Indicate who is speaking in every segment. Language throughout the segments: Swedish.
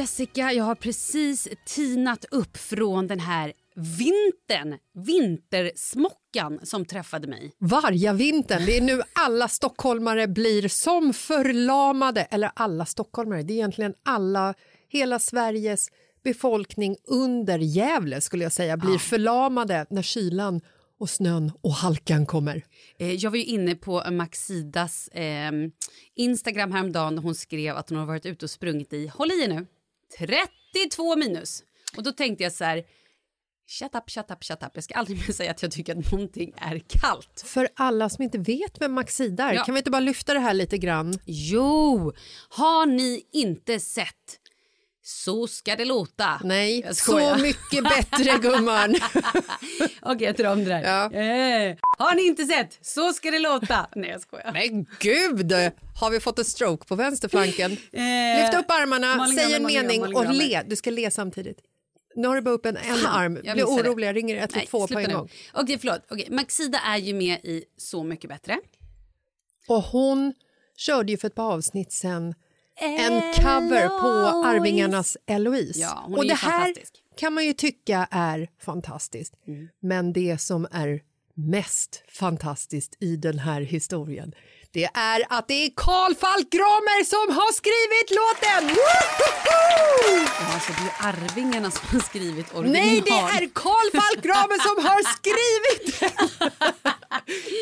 Speaker 1: Jessica, jag har precis tinat upp från den här vintern, vintersmockan som träffade mig.
Speaker 2: Vargavintern, det är nu alla stockholmare blir som förlamade. Eller alla stockholmare, det är egentligen alla, hela Sveriges befolkning under Gävle skulle jag säga, blir förlamade när kylan och snön och halkan kommer.
Speaker 1: Eh, Jag var ju inne på Maxidas eh, Instagram häromdagen och hon skrev att hon har varit ute och sprungit i, håll i nu, 32 minus. Och då tänkte jag så här, shut up, shut up, shut up. Jag ska aldrig mer säga att jag tycker att någonting är kallt.
Speaker 2: För alla som inte vet vem Maxida är,
Speaker 1: Ja.
Speaker 2: kan vi inte bara lyfta det här lite grann?
Speaker 1: Jo, har ni inte sett Så ska det låta.
Speaker 2: Nej, så mycket bättre gumman.
Speaker 1: Okej, jag tar om det där.
Speaker 2: Ja.
Speaker 1: Eh, har ni inte sett Så ska det låta? Nej, jag skojar.
Speaker 2: Men gud, har vi fått en stroke på vänsterflanken?
Speaker 1: Eh,
Speaker 2: Lyft upp armarna,
Speaker 1: Malin
Speaker 2: säg en
Speaker 1: Malin
Speaker 2: mening och le. Du ska le samtidigt. Nu har du bara upp en, en arm.
Speaker 1: missade.
Speaker 2: orolig, jag ringer 112 på en
Speaker 1: nu.
Speaker 2: gång.
Speaker 1: Okej, förlåt. Okej, Maxida är ju med i Så mycket bättre.
Speaker 2: Och hon körde ju för ett par avsnitt sen en cover på Arvingarnas Eloise.
Speaker 1: Ja, hon
Speaker 2: och
Speaker 1: är
Speaker 2: det här kan man ju tycka är fantastiskt. Men det som är mest fantastiskt i den här historien det är att det är Karl Falk Gramer som har skrivit låten! Woho!
Speaker 1: Ja, alltså, det är Arvingarna som har skrivit original.
Speaker 2: Nej, det är Karl Falk Gramer som har skrivit den!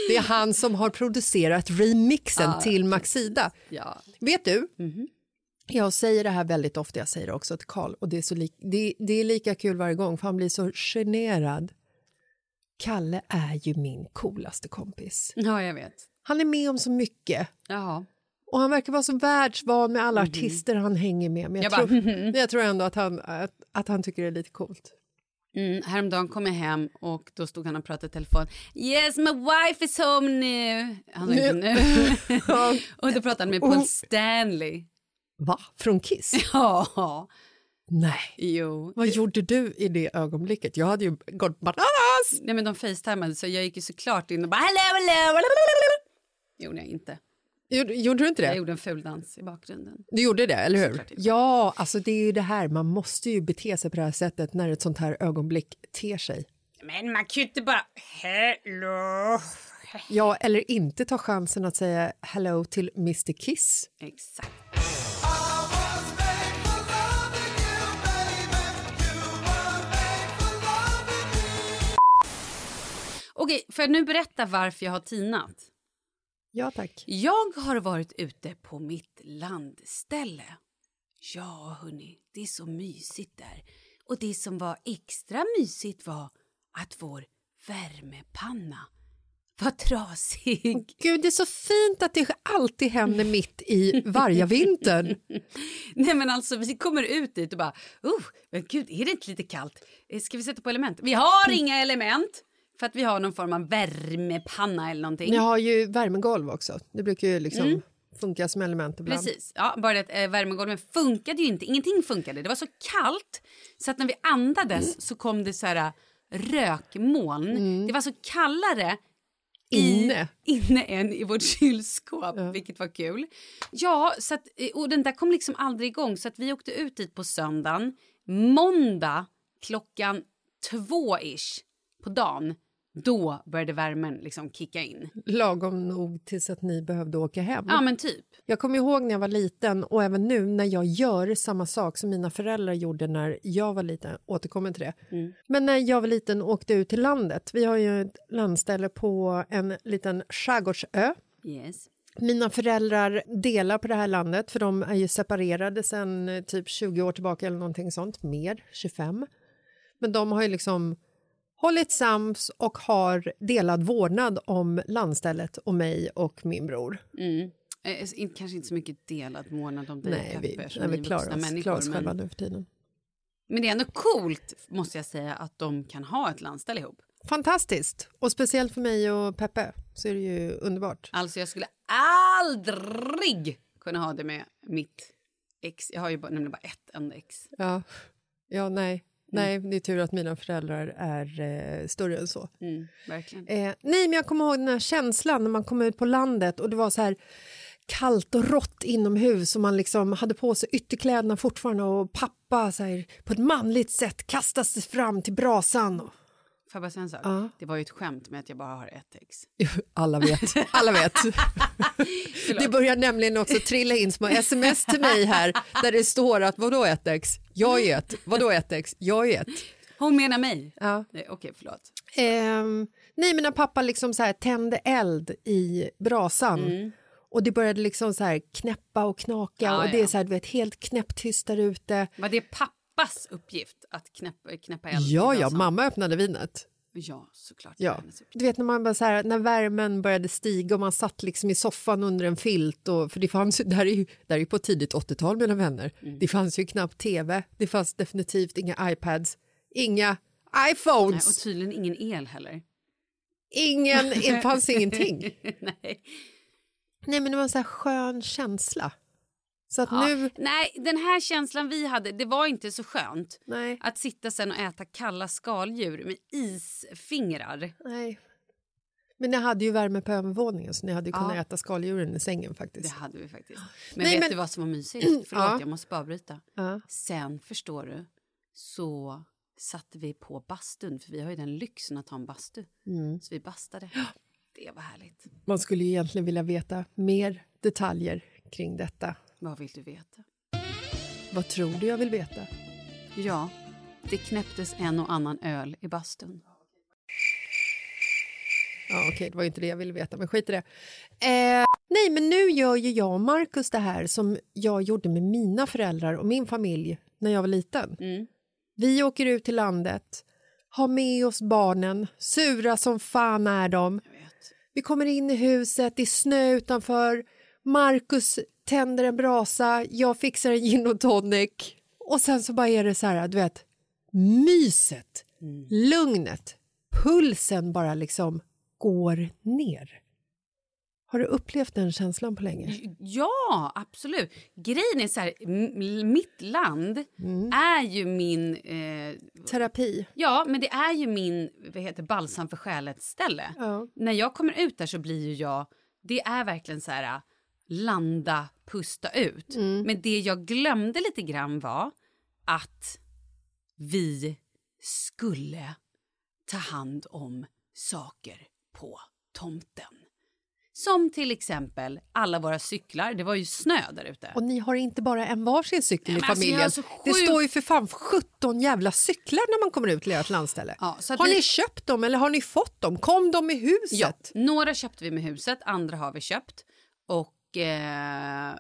Speaker 2: Det är han som har producerat remixen till Maxida.
Speaker 1: Ja.
Speaker 2: Vet du? Jag säger det här väldigt ofta, jag säger det också till Karl och det är, så det, det är lika kul varje gång för han blir så generad. Kalle är ju min coolaste kompis.
Speaker 1: ja, jag vet.
Speaker 2: Han är med om så mycket
Speaker 1: Jaha.
Speaker 2: och han verkar vara så världsvan med alla artister han hänger med. Men jag,
Speaker 1: Jag
Speaker 2: tror, men jag tror ändå att han, att, att han tycker det är lite coolt.
Speaker 1: Mm, häromdagen kom jag hem och då stod han och pratade i telefon. Yes, my wife is home nu. Han inte nu. och då pratade han med Paul Stanley.
Speaker 2: Va? Från Kiss?
Speaker 1: Ja,
Speaker 2: Nej.
Speaker 1: jo.
Speaker 2: Vad gjorde du i det ögonblicket? Jag hade ju gått bananas!
Speaker 1: Nej men de facetimade så jag gick ju såklart in och bara hello, hello. Gjorde jag inte.
Speaker 2: Gjorde, gjorde du inte
Speaker 1: Jag
Speaker 2: det?
Speaker 1: gjorde en ful dans i bakgrunden.
Speaker 2: Du gjorde det, eller hur?
Speaker 1: Såklart.
Speaker 2: Ja, alltså det är ju det här, man måste ju bete sig på det här sättet när ett sånt här ögonblick ter sig.
Speaker 1: Men man kan ju inte bara hello.
Speaker 2: Ja, eller inte ta chansen att säga hello till Mr Kiss.
Speaker 1: Exakt. Okej, får jag nu berätta varför jag har tinat?
Speaker 2: Ja, tack.
Speaker 1: Jag har varit ute på mitt landställe. Ja, hörni, det är så mysigt där. Och det som var extra mysigt var att vår värmepanna var trasig.
Speaker 2: Gud, det är så fint att det alltid händer mitt i vargavintern.
Speaker 1: Nej men alltså vi kommer ut dit och bara, oh, men gud är det inte lite kallt? Eh, Ska vi sätta på element? Vi har inga element för att vi har någon form av värmepanna eller någonting.
Speaker 2: Ni har ju värmegolv också. Det brukar ju liksom funka som element ibland.
Speaker 1: Precis, ja, bara det att eh, värmegolven funkade ju inte, ingenting funkade. Det var så kallt så att när vi andades så kom det så här äh, rökmoln. Det var så kallare
Speaker 2: Inne.
Speaker 1: I, inne än i vårt kylskåp, vilket var kul. Ja, så att, eh, och den där kom liksom aldrig igång så att vi åkte ut dit på söndagen. Måndag klockan två-ish på dagen, då började värmen liksom kicka in.
Speaker 2: Lagom nog tills att ni behövde åka hem.
Speaker 1: Ja men typ.
Speaker 2: Jag kommer ihåg när jag var liten och även nu när jag gör samma sak som mina föräldrar gjorde när jag var liten. Återkommer till det. Men när jag var liten åkte ut till landet. Vi har ju ett landställe på en liten skärgårdsö.
Speaker 1: Yes.
Speaker 2: Mina föräldrar delar på det här landet för de är ju separerade sedan eh, typ 20 år tillbaka eller någonting sånt, mer, 25. Men de har ju liksom hållit sams och har delad vårdnad om landstället och mig och min bror.
Speaker 1: Mm. Eh, kanske inte så mycket delad vårdnad om dig
Speaker 2: Nej,
Speaker 1: och
Speaker 2: vi,
Speaker 1: Pepper, som
Speaker 2: nej, vi klarar oss, klarar oss själva
Speaker 1: men,
Speaker 2: nu för tiden.
Speaker 1: men det är ändå coolt, måste jag säga, att de kan ha ett landställe ihop.
Speaker 2: Fantastiskt! Och speciellt för mig och Peppe så är det ju underbart.
Speaker 1: Alltså jag skulle aldrig kunna ha det med mitt ex. Jag har ju bara, nämligen bara ett enda ex.
Speaker 2: Ja, ja nej. Nej, det är tur att mina föräldrar är eh, större än så.
Speaker 1: Mm, verkligen.
Speaker 2: Eh, nej, men jag kommer ihåg den här känslan när man kom ut på landet och det var så här kallt och rått inomhus och man liksom hade på sig ytterkläderna fortfarande och pappa så här, på ett manligt sätt kastas sig fram till brasan. Och,
Speaker 1: Får jag bara säga en sak? Det var ju ett skämt med att jag bara har ett ex.
Speaker 2: alla vet, alla vet. det börjar nämligen också trilla in små sms till mig här där det står att vadå ett ex? Jag är ett. Vadå ett ex? Jag är ett.
Speaker 1: Hon menar mig.
Speaker 2: Ja.
Speaker 1: Okej, förlåt.
Speaker 2: Ehm, nej, men när pappa liksom så här tände eld i brasan och det började liksom så här knäppa och knaka
Speaker 1: Ja,
Speaker 2: och det är
Speaker 1: ja.
Speaker 2: så här, du vet, helt knäpptyst där ute.
Speaker 1: Var det pappas uppgift att knäppa, knäppa eld?
Speaker 2: Ja, ja, mamma öppnade vinet.
Speaker 1: Ja, såklart.
Speaker 2: Ja. Du vet när man bara så här, när värmen började stiga och man satt liksom i soffan under en filt och för det fanns ju, det här är ju, det här är på tidigt 80-tal mina vänner.
Speaker 1: Mm.
Speaker 2: Det fanns ju knappt tv, det fanns definitivt inga iPads, inga
Speaker 1: Nej,
Speaker 2: iPhones,
Speaker 1: och tydligen ingen el heller.
Speaker 2: ingen, det fanns ingenting.
Speaker 1: Nej.
Speaker 2: Nej men det var en så här skön känsla. Så att
Speaker 1: Ja,
Speaker 2: nu,
Speaker 1: Nej, den här känslan vi hade, det var inte så skönt.
Speaker 2: nej,
Speaker 1: Att sitta sen och äta kalla skaldjur med isfingrar.
Speaker 2: nej. Men ni hade ju värme på övervåningen så ni hade ju kunnat
Speaker 1: Ja.
Speaker 2: äta skaldjuren i sängen
Speaker 1: Det
Speaker 2: faktiskt.
Speaker 1: hade vi faktiskt. Men
Speaker 2: Nej,
Speaker 1: vet
Speaker 2: men-
Speaker 1: du vad som var mysigt? Förlåt,
Speaker 2: Ja.
Speaker 1: jag måste bara bryta.
Speaker 2: Ja.
Speaker 1: Sen, förstår du, så satte vi på bastun, för vi har ju den lyxen att ha en bastu.
Speaker 2: Mm.
Speaker 1: Så vi bastade. Det var härligt.
Speaker 2: Man skulle ju egentligen vilja veta mer detaljer kring detta.
Speaker 1: Vad vill du veta?
Speaker 2: Vad tror du jag vill veta?
Speaker 1: Ja, det knäpptes en och annan öl i bastun.
Speaker 2: Ja, okej, det var inte det jag ville veta, men skit i det. Eh, nej, men nu gör ju jag och Markus det här som jag gjorde med mina föräldrar och min familj när jag var liten. Vi åker ut till landet, har med oss barnen, sura som fan är de. Vi kommer in i huset, det är snö utanför. Markus tänder en brasa, jag fixar en gin och tonic. Och sen så bara är det så här, du vet, myset, lugnet, pulsen bara liksom går ner. Har du upplevt den känslan på länge?
Speaker 1: Ja, absolut. Grejen är så här, mitt land är ju min... Eh,
Speaker 2: Terapi.
Speaker 1: ja, men det är ju min vad heter, balsam för själet-ställe.
Speaker 2: Ja.
Speaker 1: När jag kommer ut där så blir ju jag... Det är verkligen så här, landa, pusta ut. Men det jag glömde lite grann var att vi skulle ta hand om saker på tomten. Som till exempel alla våra cyklar. Det var ju snö där ute.
Speaker 2: Och ni har inte bara en varsin cykel i
Speaker 1: Nej, men alltså,
Speaker 2: familjen.
Speaker 1: har så
Speaker 2: Det står ju för fan 17 jävla cyklar när man kommer ut till ert landställe.
Speaker 1: Ja,
Speaker 2: har
Speaker 1: vi-
Speaker 2: ni köpt dem eller har ni fått dem? Kom de i huset?
Speaker 1: Ja, några köpte vi med huset, andra har vi köpt. Och, eh,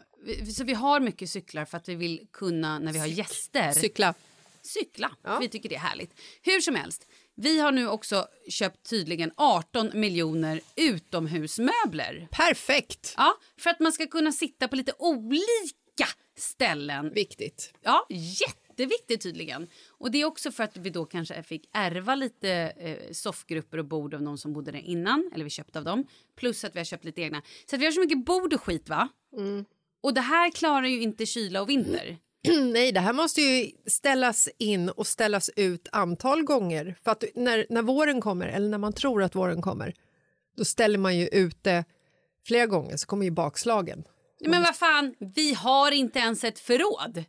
Speaker 1: så vi har mycket cyklar för att vi vill kunna, när vi har gäster,
Speaker 2: Cykla.
Speaker 1: cykla. För Vi tycker det är härligt. Hur som helst, vi har nu också köpt tydligen 18 miljoner utomhusmöbler.
Speaker 2: Perfekt!
Speaker 1: Ja, för att man ska kunna sitta på lite olika ställen.
Speaker 2: Viktigt.
Speaker 1: Ja, jätteviktigt tydligen. Och det är också för att vi då kanske fick ärva lite eh, soffgrupper och bord av någon som bodde där innan, eller vi köpte av dem. Plus att vi har köpt lite egna. Så att vi har så mycket bord och skit va? Och det här klarar ju inte kyla och vinter.
Speaker 2: Nej, det här måste ju ställas in och ställas ut antal gånger. För att när, när våren kommer, eller när man tror att våren kommer, då ställer man ju ut det flera gånger så kommer ju bakslagen.
Speaker 1: Men vad fan, vi har inte ens ett förråd.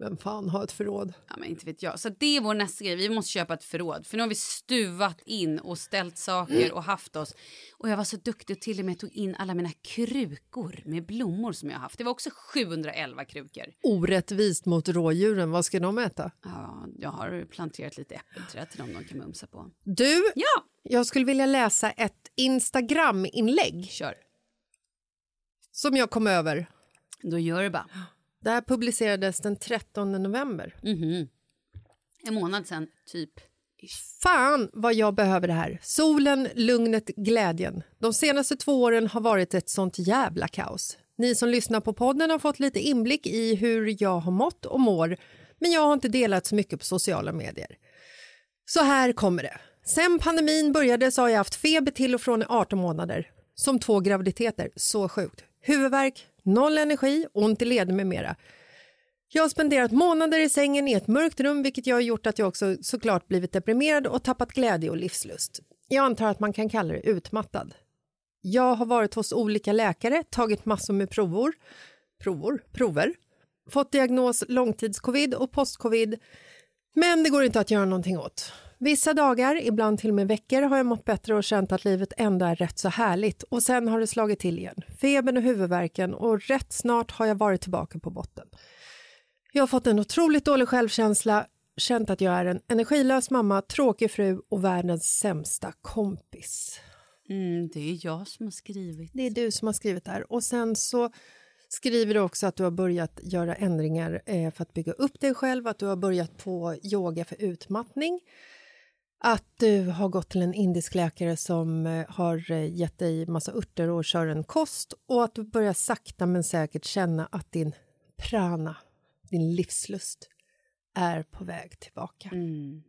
Speaker 2: Vem fan har ett förråd?
Speaker 1: Ja, men inte vet jag. Så det är vår nästa grej. Vi måste köpa ett förråd. För nu har vi stuvat in och ställt saker och haft oss. Och jag var så duktig och till och med tog in alla mina krukor med blommor som jag haft. Det var också 711 krukor.
Speaker 2: Orättvist mot rådjuren, vad ska de äta?
Speaker 1: Ja, jag har planterat lite äppelträd till dem de kan mumsa på.
Speaker 2: Du,
Speaker 1: Ja,
Speaker 2: jag skulle vilja läsa ett Instagram-inlägg
Speaker 1: kör.
Speaker 2: som jag kom över.
Speaker 1: Då gör det bara.
Speaker 2: Det här publicerades den 13 november.
Speaker 1: En månad sen, typ.
Speaker 2: Fan vad jag behöver det här. Solen, lugnet, glädjen. De senaste två åren har varit ett sånt jävla kaos. Ni som lyssnar på podden har fått lite inblick i hur jag har mått och mår men jag har inte delat så mycket på sociala medier. Så här kommer det. Sen pandemin började så har jag haft feber till och från i 18 månader. Som två graviditeter. Så sjukt. Huvudvärk, noll energi, ont i leder med mera. Jag har spenderat månader i sängen i ett mörkt rum vilket jag har gjort att jag också såklart blivit deprimerad och tappat glädje och livslust. Jag antar att man kan kalla det utmattad. Jag har varit hos olika läkare, tagit massor med provor, provor, prover, fått diagnos långtidscovid och postcovid, men det går inte att göra någonting åt. Vissa dagar, ibland till och med veckor, har jag mått bättre och känt att livet ändå är rätt så härligt och sen har det slagit till igen. Febern och huvudvärken och rätt snart har jag varit tillbaka på botten. Jag har fått en otroligt dålig självkänsla, känt att jag är en energilös mamma, tråkig fru och världens sämsta kompis.
Speaker 1: Mm, det är jag som har skrivit.
Speaker 2: Det är du som har skrivit det här. Och sen så skriver du också att du har börjat göra ändringar eh, för att bygga upp dig själv, att du har börjat på yoga för utmattning, att du har gått till en indisk läkare som eh, har eh, gett dig massa örter och kör en kost och att du börjar sakta men säkert känna att din prana, din livslust, är på väg tillbaka.
Speaker 1: Mm.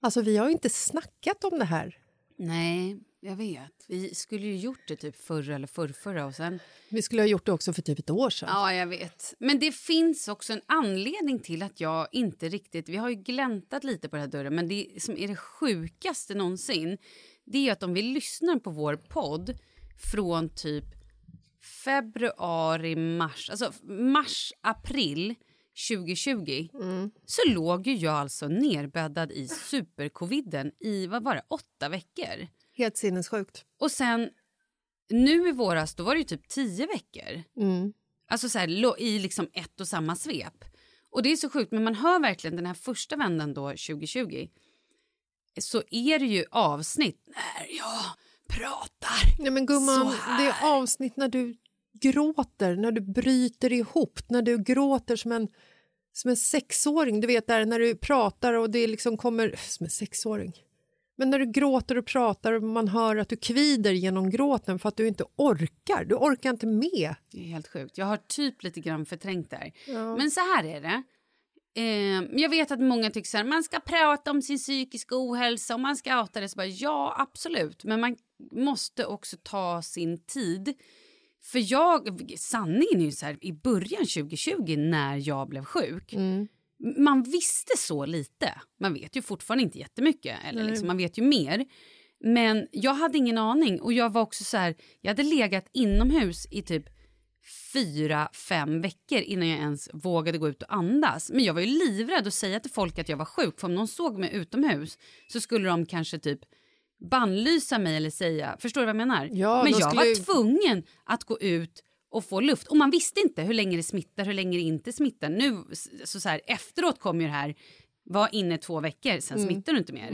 Speaker 2: Alltså vi har ju inte snackat om det här.
Speaker 1: Nej, jag vet. Vi skulle ju gjort det typ förra eller förrförra och sen...
Speaker 2: Vi skulle ha gjort det också för typ ett år sedan.
Speaker 1: Ja, jag vet. Men det finns också en anledning till att jag inte riktigt... Vi har ju gläntat lite på den här dörren, men det som är det sjukaste någonsin det är att om vi lyssnar på vår podd från typ februari, mars, alltså mars, april 2020 så låg ju jag alltså nerbäddad i supercoviden i vad var det, åtta veckor.
Speaker 2: Helt sinnessjukt.
Speaker 1: Och sen nu i våras då var det ju typ tio veckor. Alltså så här, i liksom ett och samma svep. Och det är så sjukt, men man hör verkligen den här första vändan då 2020 så är det ju avsnitt när jag pratar.
Speaker 2: Nej men gumman, det är avsnitt när du gråter, när du bryter ihop, när du gråter som en, som en sexåring. Du vet där när du pratar och det liksom kommer... Som en sexåring. Men när du gråter och pratar och man hör att du kvider genom gråten för att du inte orkar. Du orkar inte med.
Speaker 1: Det är helt sjukt. Jag har typ lite grann förträngt där. Men så här är det. Eh, jag vet att många tycker här, man ska prata om sin psykiska ohälsa och man ska outa det. Så bara, ja, absolut. Men man måste också ta sin tid. För jag, sanningen är ju så här, i början 2020 när jag blev sjuk. Man visste så lite. Man vet ju fortfarande inte jättemycket. Eller liksom, man vet ju mer. Men jag hade ingen aning. Och jag var också så här, jag hade legat inomhus i typ fyra, fem veckor innan jag ens vågade gå ut och andas. Men jag var ju livrädd att säga till folk att jag var sjuk. För om någon såg mig utomhus så skulle de kanske typ bannlysa mig eller säga, förstår du vad jag menar?
Speaker 2: Ja,
Speaker 1: Men jag
Speaker 2: skulle
Speaker 1: var tvungen att gå ut och få luft. Och man visste inte hur länge det smittar, hur länge det inte smittar. Nu, så, så här, efteråt kom ju det här, var inne två veckor, sen
Speaker 2: Mm.
Speaker 1: smittar du inte mer.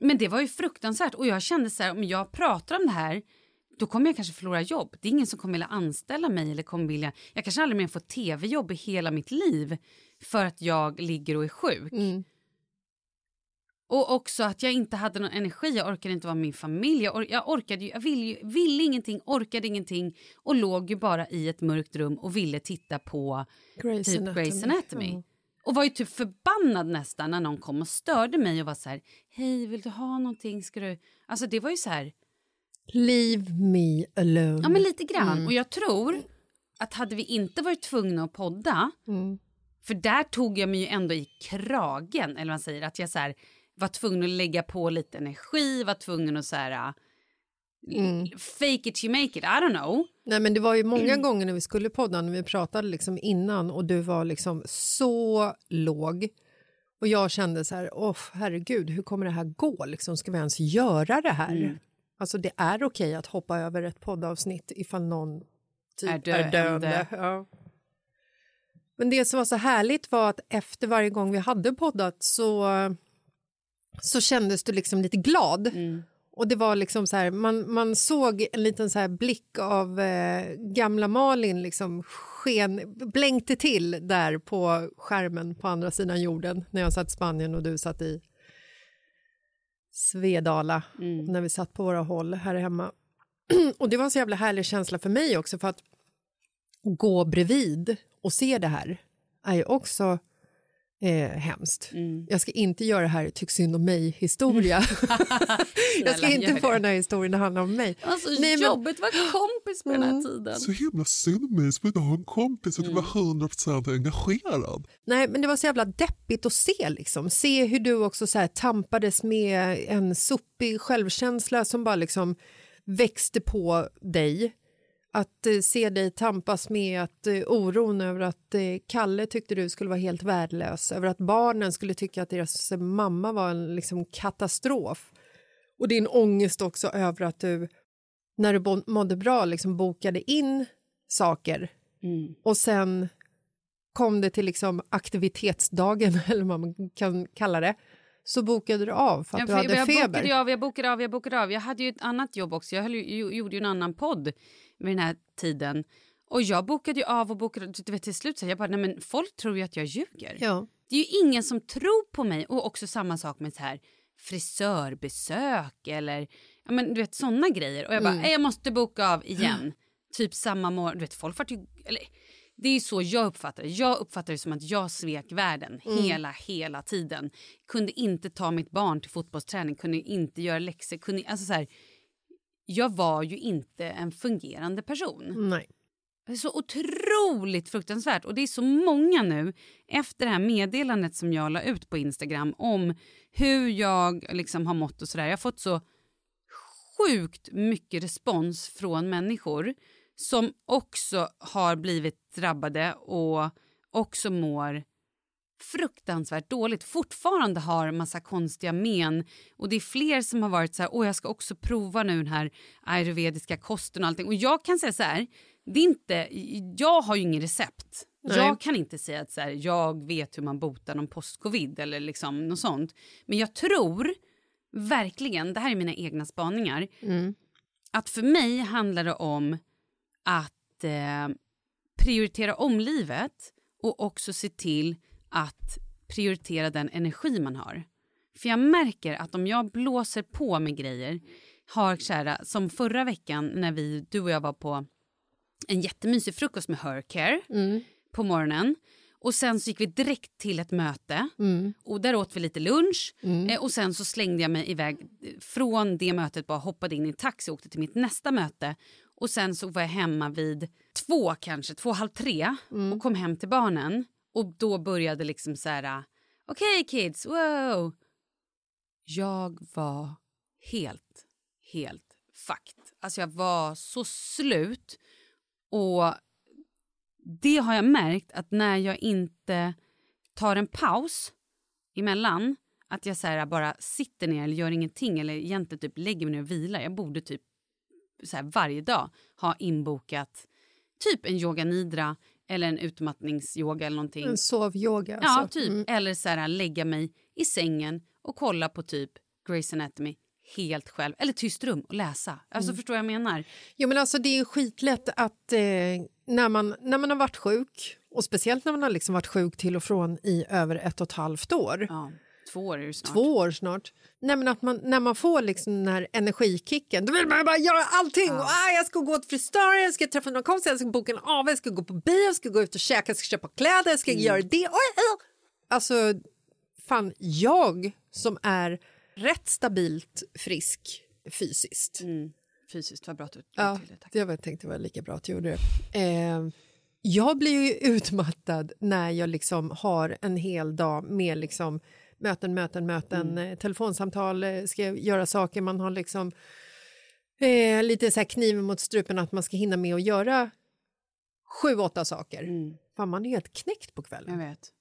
Speaker 1: Men det var ju fruktansvärt och jag kände så här, om jag pratar om det här då kommer jag kanske förlora jobb. Det är ingen som kommer vilja anställa mig eller kommer vilja, jag kanske aldrig mer får tv-jobb i hela mitt liv för att jag ligger och är sjuk. Och också att jag inte hade någon energi, jag orkade inte vara med min familj, jag, or- jag orkade ju, jag ville, ju, ville ingenting, orkade ingenting och låg ju bara i ett mörkt rum och ville titta på
Speaker 2: Grey's
Speaker 1: typ
Speaker 2: Anatomy.
Speaker 1: Grey's Anatomy.
Speaker 2: Ja.
Speaker 1: Och var ju typ förbannad nästan när någon kom och störde mig och var så här, hej vill du ha någonting, ska du... Alltså det var ju så här,
Speaker 2: Leave me alone.
Speaker 1: Ja, men lite grann. Och jag tror att hade vi inte varit tvungna att podda, för där tog jag mig ju ändå i kragen, eller vad man säger, att jag så här, var tvungen att lägga på lite energi, var tvungen att så här, uh, fake it you make it, I don't know.
Speaker 2: Nej, men det var ju många gånger när vi skulle podda, när vi pratade liksom innan och du var liksom så låg. Och jag kände så här, åh herregud, hur kommer det här gå? Liksom, ska vi ens göra det här? Alltså det är okej att hoppa över ett poddavsnitt ifall någon typ
Speaker 1: Är
Speaker 2: är
Speaker 1: döende.
Speaker 2: döende. Ja. Men det som var så härligt var att efter varje gång vi hade poddat så, så kändes du liksom lite glad. Och det var liksom så här, man, man såg en liten så här blick av eh, gamla Malin liksom sken, blänkte till där på skärmen på andra sidan jorden när jag satt i Spanien och du satt i Svedala när vi satt på våra håll här hemma. och det var en så jävla härlig känsla för mig också för att gå bredvid och se det här är ju också eh, hemskt. Jag ska inte göra det här tyck synd om mig-historia. jag ska inte få den här historien att handla om mig.
Speaker 1: Alltså
Speaker 2: Nej, men-
Speaker 1: jobbigt att vara kompis på den här tiden.
Speaker 3: Så himla synd om mig som inte har en kompis och kan vara 100% engagerad.
Speaker 2: Nej, men det var så jävla deppigt att se. Liksom. Se hur du också så här, tampades med en sopig självkänsla som bara liksom växte på dig. Att eh, se dig tampas med att eh, oron över att eh, Kalle tyckte du skulle vara helt värdelös, över att barnen skulle tycka att deras mamma var en liksom, katastrof. Och din ångest också över att du, när du mådde bra, liksom bokade in saker. Och sen kom det till liksom aktivitetsdagen, eller vad man kan kalla det, så bokade du av för att du
Speaker 1: för
Speaker 2: hade
Speaker 1: jag
Speaker 2: feber.
Speaker 1: Bokade av, jag bokade av, jag bokade av. Jag hade ju ett annat jobb också. Jag höll, gjorde ju en annan podd vid den här tiden. Och jag bokade ju av och bokade du vet, till slut så jag bara, nej men folk tror ju att jag ljuger.
Speaker 2: Ja.
Speaker 1: Det är ju ingen som tror på mig. Och också samma sak med så här frisörbesök eller ja, men, du vet sådana grejer. Och jag bara, "Nej, jag måste boka av igen. Typ samma morgon. Du vet, folk vart ju... Eller, det är så jag uppfattar det. Jag uppfattar det som att jag svek världen hela, hela tiden. Kunde inte ta mitt barn till fotbollsträning, kunde inte göra läxor. Kunde, alltså så här, jag var ju inte en fungerande person.
Speaker 2: Nej.
Speaker 1: Det är så otroligt fruktansvärt. Och det är så många nu, efter det här meddelandet som jag la ut på Instagram om hur jag liksom har mått och sådär. Jag har fått så sjukt mycket respons från människor som också har blivit drabbade och också mår fruktansvärt dåligt. Fortfarande har massa konstiga men. Och det är fler som har varit så här, åh jag ska också prova nu den här ayurvediska kosten och allting. Och jag kan säga så här, det är inte, jag har ju ingen recept.
Speaker 2: Nej.
Speaker 1: Jag kan inte säga att så här, jag vet hur man botar någon postcovid eller liksom något sånt. Men jag tror verkligen, det här är mina egna spaningar, att för mig handlar det om att eh, prioritera om livet och också se till att prioritera den energi man har. För jag märker att om jag blåser på med grejer, har kära, som förra veckan när vi, du och jag var på en jättemysig frukost med Hercare på morgonen. Och sen så gick vi direkt till ett möte. Och där åt vi lite lunch. Eh, och sen så slängde jag mig iväg eh, från det mötet bara hoppade in i en taxi och åkte till mitt nästa möte. Och sen så var jag hemma vid två kanske, två, halv tre och kom hem till barnen. Och då började liksom så här okej kids, wow. Jag var helt, helt fucked. Alltså jag var så slut. Och det har jag märkt att när jag inte tar en paus emellan, att jag så bara sitter ner eller gör ingenting eller egentligen typ lägger mig ner och vilar. Jag borde typ så varje dag ha inbokat typ en yoga nidra eller en utmattningsyoga eller någonting.
Speaker 2: En sovyoga.
Speaker 1: Ja,
Speaker 2: alltså.
Speaker 1: typ.
Speaker 2: Mm.
Speaker 1: Eller så här, lägga mig i sängen och kolla på typ Grey's Anatomy helt själv. Eller tyst rum och läsa. Alltså förstår vad jag menar?
Speaker 2: Jo, men alltså, det är skitlätt att eh, när, man, när man har varit sjuk och speciellt när man har liksom varit sjuk till och från i över ett och ett halvt år,
Speaker 1: Ja, två år är det snart.
Speaker 2: två år snart, Nej, men att man, när man får liksom den här energikicken då vill man bara göra allting. Och, ah, jag ska gå till frisören, jag ska träffa någon kompis, jag ska boka en AW, jag ska gå på bio, jag ska gå ut och käka, jag ska köpa kläder, jag ska göra det. Oj, oj. Alltså, fan, jag som är rätt stabilt frisk fysiskt
Speaker 1: Mm. Fysiskt, vad bra att du
Speaker 2: Ja,
Speaker 1: till det. Tack.
Speaker 2: jag tänkte det var lika bra att jag gjorde det. Eh, jag blir ju utmattad när jag liksom har en hel dag med liksom möten, möten, möten, eh, telefonsamtal, eh, ska göra saker, man har liksom eh, lite så här kniven mot strupen att man ska hinna med att göra sju, åtta saker. Fan, man är helt knäckt på kvällen.
Speaker 1: Jag vet.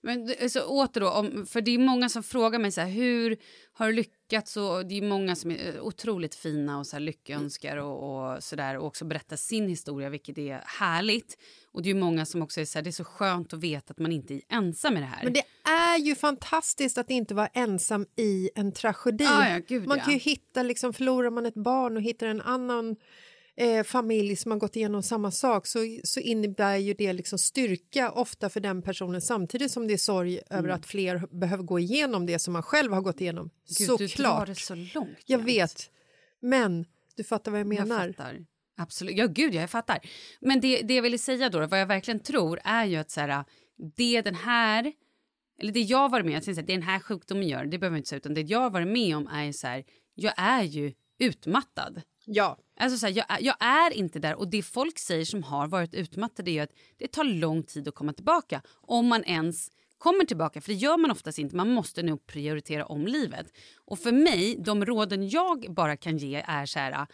Speaker 1: Men alltså, åter då, om, för det är många som frågar mig så här, hur har du lyckats? Och det är många som är eh, otroligt fina och så här lyckönskar och, och så där och också berättar sin historia, vilket är härligt. Och det är många som också är så här, det är så skönt att veta att man inte är ensam med det här.
Speaker 2: Men det är ju fantastiskt att inte vara ensam i en tragedi.
Speaker 1: Ja, ja, gud,
Speaker 2: man
Speaker 1: ja.
Speaker 2: kan ju hitta, liksom, förlorar man ett barn och hittar en annan eh, familj som har gått igenom samma sak så, så innebär ju det liksom styrka ofta för den personen samtidigt som det är sorg över
Speaker 1: Mm.
Speaker 2: att fler behöver gå igenom det som man själv har gått igenom.
Speaker 1: Gud, du drar
Speaker 2: Såklart.
Speaker 1: det så långt.
Speaker 2: Jag
Speaker 1: jämt.
Speaker 2: vet. Men du fattar vad jag menar.
Speaker 1: Jag. Absolut. Ja, gud, jag fattar. Men det, det jag ville säga då, vad jag verkligen tror är ju att så här, det den här, eller det jag var med om, det den här sjukdomen gör, det behöver inte säga, utan det jag varit med om är så här, jag är ju utmattad.
Speaker 2: Ja.
Speaker 1: Alltså så här, jag, jag är inte där och det folk säger som har varit utmattade är att det tar lång tid att komma tillbaka. Om man ens kommer tillbaka, för det gör man oftast inte. Man måste nog prioritera om livet. Och för mig, de råden jag bara kan ge är så här,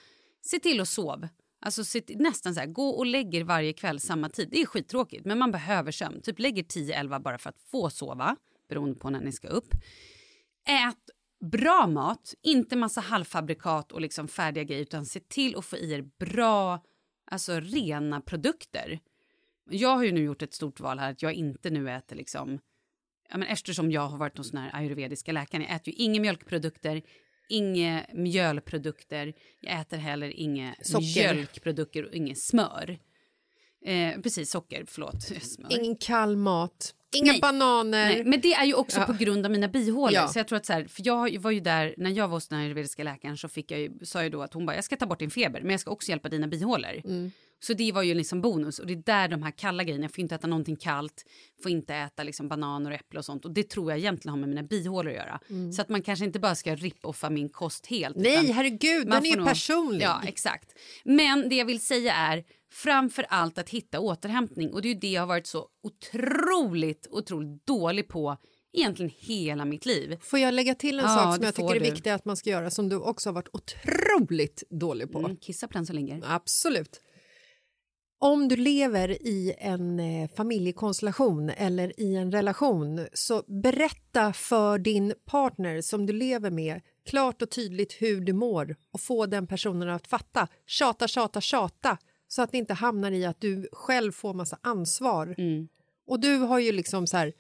Speaker 1: se till att sova. Alltså nästan så här, gå och lägger varje kväll samma tid. Det är skittråkigt men man behöver sömn. Typ lägger 10-11 bara för att få sova, beroende på när ni ska upp. Ät bra mat, inte massa halvfabrikat och liksom färdiga grejer utan se till att få i er bra, alltså rena produkter. Jag har ju nu gjort ett stort val här att jag inte nu äter liksom, ja, men eftersom jag har varit hos den här ayurvediska läkaren, jag äter ju inga mjölkprodukter, inga mjölprodukter, jag äter heller inga
Speaker 2: Socker.
Speaker 1: mjölkprodukter och inget smör. Eh, precis, socker, förlåt. Smör.
Speaker 2: Ingen kall mat, inga
Speaker 1: Nej.
Speaker 2: bananer.
Speaker 1: Nej, men det är ju också
Speaker 2: Ja.
Speaker 1: på grund av mina bihålor.
Speaker 2: Ja.
Speaker 1: Så jag tror att så här, för jag var ju där, när jag var hos den här ayurvediska läkaren så fick jag ju, sa jag då att hon bara, jag ska ta bort din feber, men jag ska också hjälpa dina bihålor.
Speaker 2: Mm.
Speaker 1: Så det var ju liksom bonus och det är där de här kalla grejerna, jag får inte äta någonting kallt, får inte äta liksom bananer och äpple och sånt och det tror jag egentligen har med mina bihålor att göra. Så att man kanske inte bara ska rip-offa min kost helt.
Speaker 2: Mm. Nej, herregud, den är ju
Speaker 1: nog-
Speaker 2: personlig.
Speaker 1: Ja, exakt. Men det jag vill säga är framför allt att hitta återhämtning och det är ju det jag har varit så otroligt, otroligt dålig på egentligen hela mitt liv.
Speaker 2: Får jag lägga till en
Speaker 1: Ja,
Speaker 2: sak som jag tycker är
Speaker 1: du.
Speaker 2: viktig att man ska göra som du också har varit otroligt dålig på?
Speaker 1: Mm, kissa på den som ligger.
Speaker 2: Absolut. om du lever i en eh, familjekonstellation eller i en relation så berätta för din partner som du lever med klart och tydligt hur du mår och få den personen att fatta. Tjata, tjata, tjata så att det inte hamnar i att du själv får massa ansvar. Och du har ju liksom så här,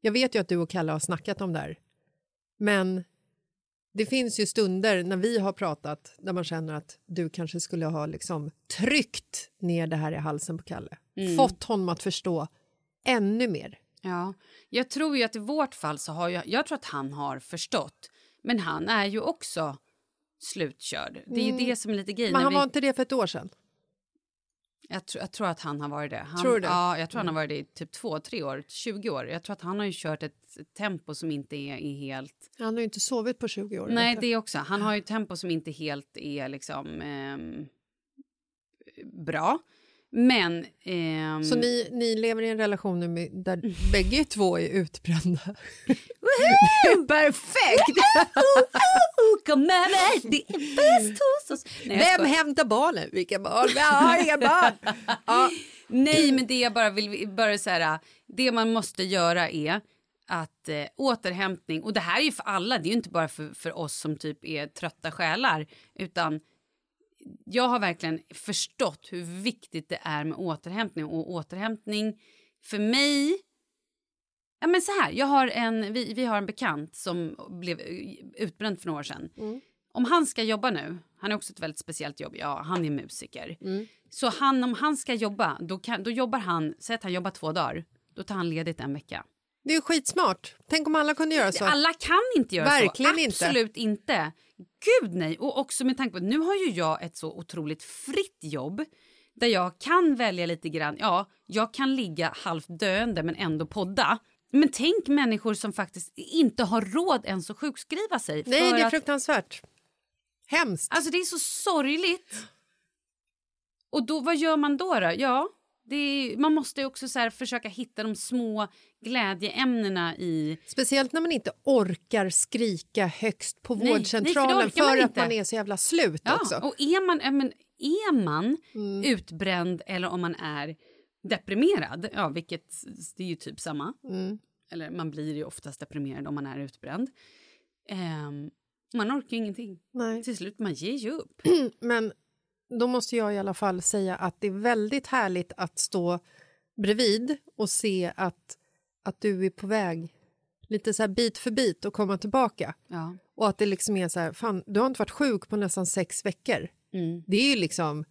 Speaker 2: jag vet ju att du och Kalle har snackat om det här, men det finns ju stunder när vi har pratat där man känner att du kanske skulle ha liksom tryckt ner det här i halsen på Kalle. Fått honom att förstå ännu mer.
Speaker 1: Ja, jag tror ju att i vårt fall så har jag, jag tror att han har förstått. Men han är ju också slutkörd. Det är ju det som är lite grejen.
Speaker 2: Men han
Speaker 1: vi-
Speaker 2: var inte det för ett år sedan.
Speaker 1: Jag, tror, jag tror att han har varit det. Han,
Speaker 2: Tror du det?
Speaker 1: Ja, jag tror han har varit det i typ två, tre år, 20 år. Jag tror att han har ju kört ett tempo som inte är, är helt...
Speaker 2: Han har ju inte sovit på 20 år.
Speaker 1: Nej, det också. Han har ju ett tempo som inte helt är liksom ehm, bra. Men... ehm,
Speaker 2: Så ni, ni lever i en relation nu där bägge två är utbrända? Perfekt!
Speaker 1: Kom mig, det är bäst hos oss. Nej,
Speaker 2: Vem hämtar barnen? Vilka barn? Jag har inga barn! Ja.
Speaker 1: Nej, men det jag bara vill bara så här, det man måste göra är att eh, återhämtning, och det här är ju för alla, det är ju inte bara för, för oss som typ är trötta själar, utan jag har verkligen förstått hur viktigt det är med återhämtning och återhämtning för mig Ja, men så här, jag har en, vi, vi har en bekant som blev utbränd för några år sedan. Om han ska jobba nu, han har också ett väldigt speciellt jobb, ja han är musiker. Så han, om han ska jobba, då, kan, då jobbar han, säg att han jobbar två dagar, då tar han ledigt en vecka.
Speaker 2: Det är skitsmart. Tänk om alla kunde göra så.
Speaker 1: Alla kan inte göra
Speaker 2: Verkligen
Speaker 1: så.
Speaker 2: inte.
Speaker 1: Absolut inte. Gud nej. Och också med tanke på att nu har ju jag ett så otroligt fritt jobb där jag kan välja lite grann. Ja, jag kan ligga halvt döende men ändå podda. Men tänk människor som faktiskt inte har råd ens att sjukskriva sig.
Speaker 2: Nej, det är
Speaker 1: att,
Speaker 2: fruktansvärt. Hemskt.
Speaker 1: Alltså det är så sorgligt. Och då, vad gör man då? då? Ja, är, man måste också så försöka hitta de små glädjeämnena i...
Speaker 2: Speciellt när man inte orkar skrika högst på
Speaker 1: Nej, nej, för
Speaker 2: vårdcentralen
Speaker 1: orkar
Speaker 2: för,
Speaker 1: man
Speaker 2: att man är så jävla slut
Speaker 1: Ja,
Speaker 2: också.
Speaker 1: och är man, men är man
Speaker 2: Mm.
Speaker 1: utbränd eller om man är deprimerad, ja, vilket det är ju typ samma.
Speaker 2: Mm.
Speaker 1: Eller man blir ju oftast deprimerad om man är utbränd. Ehm, man orkar ingenting.
Speaker 2: Nej.
Speaker 1: Till slut, man ger ju upp.
Speaker 2: Men då måste jag i alla fall säga att det är väldigt härligt att stå bredvid och se att, att du är på väg lite så här bit för bit och komma tillbaka.
Speaker 1: Ja.
Speaker 2: Och att det liksom är så här, fan, du har inte varit sjuk på nästan sex veckor.
Speaker 1: Mm.
Speaker 2: Det är ju liksom,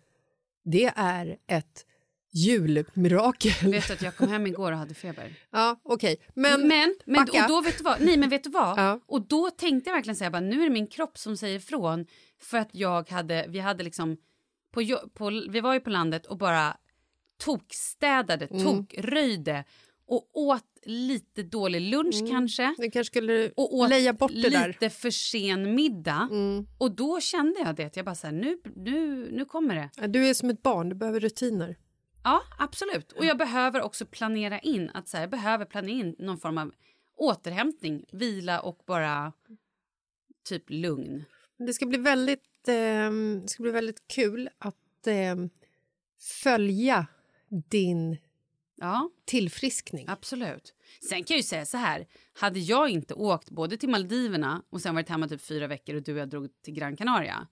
Speaker 2: det är ett julmirakel.
Speaker 1: Vet du att jag kom hem igår och hade feber?
Speaker 2: Ja, okej. Men,
Speaker 1: Men, men
Speaker 2: backa.
Speaker 1: och då vet du vad? Nej, men vet du vad?
Speaker 2: Ja.
Speaker 1: Och då tänkte jag verkligen säga bara, nu är det min kropp som säger ifrån för att jag hade, vi hade liksom på, på, vi var ju på landet och bara tokstädade,
Speaker 2: Mm.
Speaker 1: tokröjde och åt lite dålig lunch kanske.
Speaker 2: du kanske skulle
Speaker 1: Och åt
Speaker 2: leja bort det där.
Speaker 1: lite för sen middag. Och då kände jag det, att jag bara så här, nu, nu, nu kommer det.
Speaker 2: Du är som ett barn, du behöver rutiner.
Speaker 1: Ja, absolut. Och jag behöver också planera in att så här, jag behöver planera in någon form av återhämtning, vila och bara typ lugn.
Speaker 2: Det ska bli väldigt, eh, ska bli väldigt kul att eh, följa din
Speaker 1: Ja,
Speaker 2: tillfriskning.
Speaker 1: absolut. Sen kan jag ju säga så här, hade jag inte åkt både till Maldiverna och sen varit hemma typ fyra veckor och du och jag drog till Gran Canaria.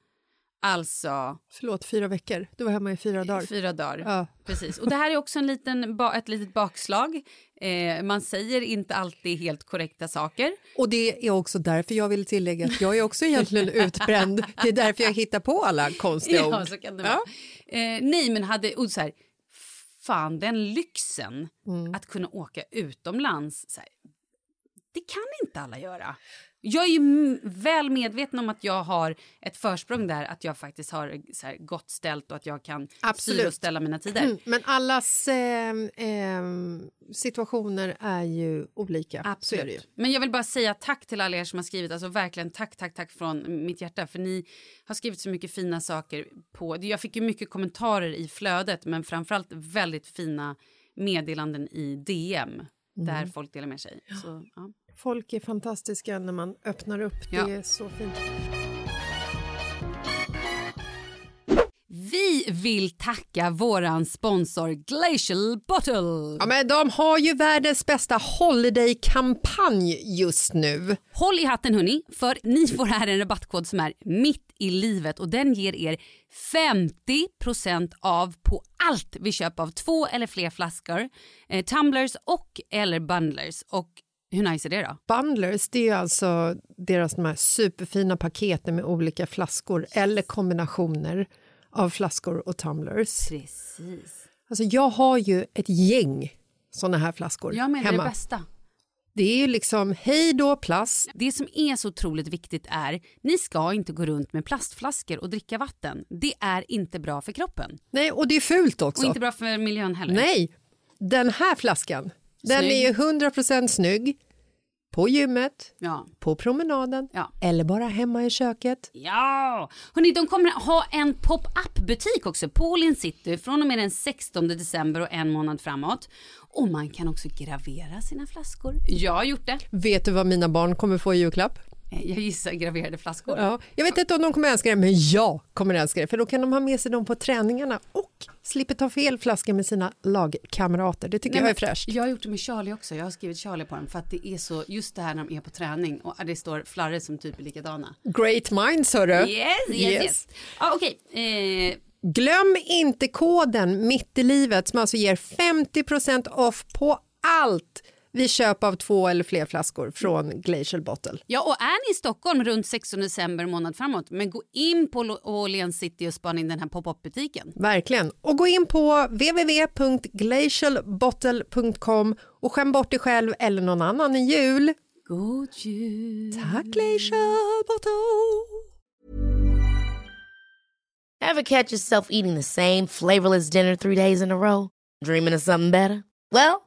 Speaker 1: Alltså
Speaker 2: Förlåt, fyra veckor. Du var hemma i fyra dagar.
Speaker 1: fyra dagar.
Speaker 2: Ja.
Speaker 1: Precis. Och det här är också en liten, ba- ett litet bakslag. Eh, man säger inte alltid helt korrekta saker.
Speaker 2: Och det är också därför jag vill tillägga att jag är också egentligen utbränd. Det är därför jag hittar på alla konstiga
Speaker 1: Ja,
Speaker 2: ord.
Speaker 1: så kan det vara. Eh, nej, men hade... Och så här, fan, den lyxen att kunna åka utomlands. Så här, det kan inte alla göra. Jag är ju väl medveten om att jag har ett försprång där, att jag faktiskt har så här, gott ställt och att jag kan
Speaker 2: Absolut.
Speaker 1: styra och ställa mina tider.
Speaker 2: Mm, Men allas eh, eh, situationer är ju olika. Det ju.
Speaker 1: Absolut. Men jag vill bara säga tack till alla er som har skrivit. Alltså verkligen tack, tack, tack från mitt hjärta. För ni har skrivit så mycket fina saker på... Jag fick ju mycket kommentarer i flödet, men framförallt väldigt fina meddelanden i DM. Där folk delar med sig. Så, ja.
Speaker 2: Folk är fantastiska när man öppnar upp.
Speaker 1: Ja.
Speaker 2: Det är så fint.
Speaker 1: Vi vill tacka våran sponsor Glacial Bottle.
Speaker 2: Ja, men de har ju världens bästa holiday-kampanj just nu.
Speaker 1: Håll i hatten hörni, för ni får här en rabattkod som är mitt i livet och den ger er 50% av på allt vi köper av två eller fler flaskor, eh, tumblers och eller bundlers. Och hur nice är det då?
Speaker 2: Bundlers, det är alltså deras de här superfina paketen med olika flaskor eller kombinationer av flaskor och tumblers.
Speaker 1: Precis.
Speaker 2: Alltså jag har ju ett gäng såna här flaskor
Speaker 1: Jag menar
Speaker 2: hemma.
Speaker 1: det bästa.
Speaker 2: Det är ju liksom hej då plast.
Speaker 1: Det som är så otroligt viktigt är, ni ska inte gå runt med plastflaskor och dricka vatten. Det är inte bra för kroppen.
Speaker 2: Nej, och det är fult också.
Speaker 1: Och inte bra för miljön heller.
Speaker 2: Nej, den här flaskan, den
Speaker 1: Snygg.
Speaker 2: är ju 100% snygg. På gymmet,
Speaker 1: Ja.
Speaker 2: på promenaden
Speaker 1: Ja.
Speaker 2: eller bara hemma i köket.
Speaker 1: Ja! Hörrni, de kommer ha en pop-up-butik också på Åhlén City från och med den 16 december och en månad framåt. Och man kan också gravera sina flaskor. Jag har gjort det.
Speaker 2: Vet du vad mina barn kommer få i julklapp?
Speaker 1: Eh, Jag gissar graverade flaskor.
Speaker 2: Ja, jag vet inte om de kommer älska det, men jag kommer älska det. För då kan de ha med sig dem på träningarna och slipper ta fel flaskor med sina lagkamrater. Det tycker
Speaker 1: Nej,
Speaker 2: jag är fräscht.
Speaker 1: Jag har gjort det med Charlie också. Jag har skrivit Charlie på dem för att det är så, just det här när de är på träning och det står flarror som typ är likadana.
Speaker 2: Great minds, hörru.
Speaker 1: Yes, yes, yes. Ja, Okej, eh,
Speaker 2: Glöm inte koden mitt i livet som alltså ger 50% off på allt vid köp av två eller fler flaskor från Glacial Bottle.
Speaker 1: Ja, och är ni i Stockholm runt 16 december månad framåt, men gå in på Åhléns City och spana in den här pop-up-butiken.
Speaker 2: Verkligen. Och gå in på www.glacialbottle.com och skäm bort dig själv eller någon annan i jul.
Speaker 1: God jul!
Speaker 2: Tack Glacial Bottle!
Speaker 4: Ever catch yourself eating the same flavorless dinner three days in a row? Dreaming of something better? Well,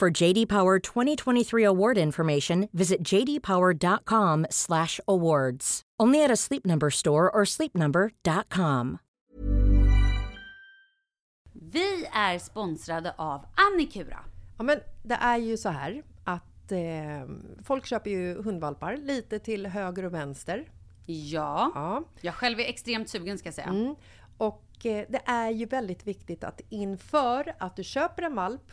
Speaker 5: For JD Power 2023 award information, visit jdpower.com/awards. Only at a Sleep Number store or sleepnumber.com.
Speaker 1: Vi är sponsrade av Annikura.
Speaker 2: Ja, men det är ju så här att eh, folk köper ju hundvalpar lite till höger och vänster.
Speaker 1: Ja,
Speaker 2: Ja.
Speaker 1: jag själv är extremt sugen ska jag säga.
Speaker 2: Mm. Och eh, det är ju väldigt viktigt att inför att du köper en valp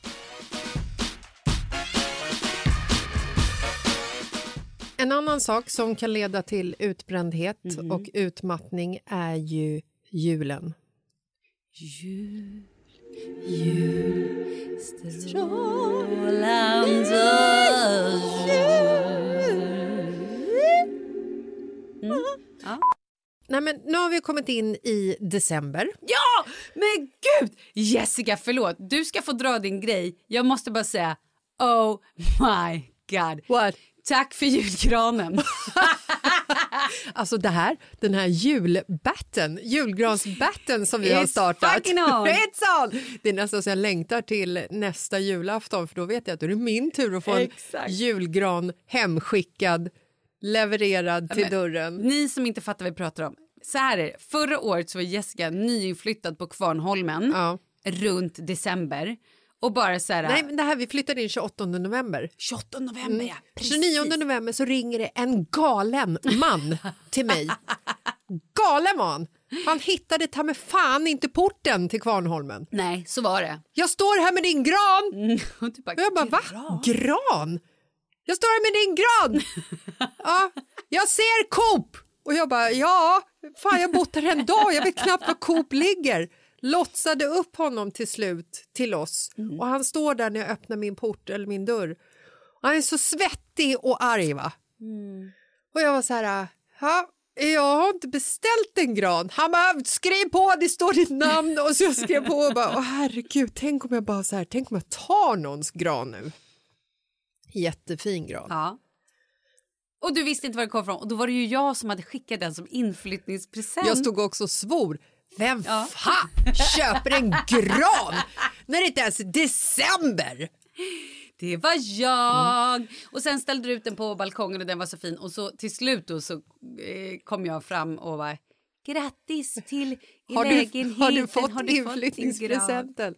Speaker 2: En annan sak som kan leda till utbrändhet och utmattning är ju julen.
Speaker 1: Jul, jul, strålande
Speaker 2: Nej, men nu har vi kommit in i december.
Speaker 1: Ja, men gud! Jessica, förlåt. Du ska få dra din grej. Jag måste bara säga, oh my god.
Speaker 2: What?
Speaker 1: Tack för julgranen.
Speaker 2: Alltså det här, den här julbatten, julgransbatten som vi har
Speaker 1: It's
Speaker 2: startat.
Speaker 1: fucking on.
Speaker 2: It's on! Det är nästan så jag längtar till nästa julafton för då vet jag att då är det min tur att få en
Speaker 1: Exakt.
Speaker 2: julgran hemskickad, levererad till
Speaker 1: men-
Speaker 2: dörren.
Speaker 1: Ni som inte fattar vad vi pratar om. Så här är det. Förra året så var Jessica nyinflyttad på Kvarnholmen
Speaker 2: Ja.
Speaker 1: runt december. Och bara så här...
Speaker 2: Nej, men det här, vi flyttade in 28 november.
Speaker 1: 28 november, ja. Precis.
Speaker 2: 29 november så ringer det en galen man till mig. Galen var han! Hittade ta med fan inte porten till Kvarnholmen.
Speaker 1: Nej, så var det.
Speaker 2: Jag står här med din gran!
Speaker 1: Och du bara,
Speaker 2: Och jag bara, va?
Speaker 1: "Gran?"
Speaker 2: Gran? Jag står här med din gran! ja, jag ser Coop! Och jag bara, ja, fan jag har bott här en dag, jag vet knappt var Coop ligger. Lotsade upp honom till slut till oss och han står där när jag öppnar min port eller min dörr. Han är så svettig och arg va? Och jag var så här, ja, jag har inte beställt en gran. Han bara, skriv på, det står ditt namn. Och så jag skrev på och bara, åh herregud, tänk om jag bara så här, tänk om jag tar någons gran nu. Jättefin gran.
Speaker 1: Ja. Och du visste inte var det kom ifrån. Och då var det ju jag som hade skickat den som inflyttningspresent.
Speaker 2: Jag stod också och svor. Vem
Speaker 1: Ja.
Speaker 2: fan köper en gran när det inte ens är december?
Speaker 1: Det var jag! Och sen ställde du ut den på balkongen och den var så fin. Och så till slut då så eh, kom jag fram och var grattis till
Speaker 2: Har du,
Speaker 1: lägenheten.
Speaker 2: har du fått
Speaker 1: Har du
Speaker 2: inflyttningspresenten?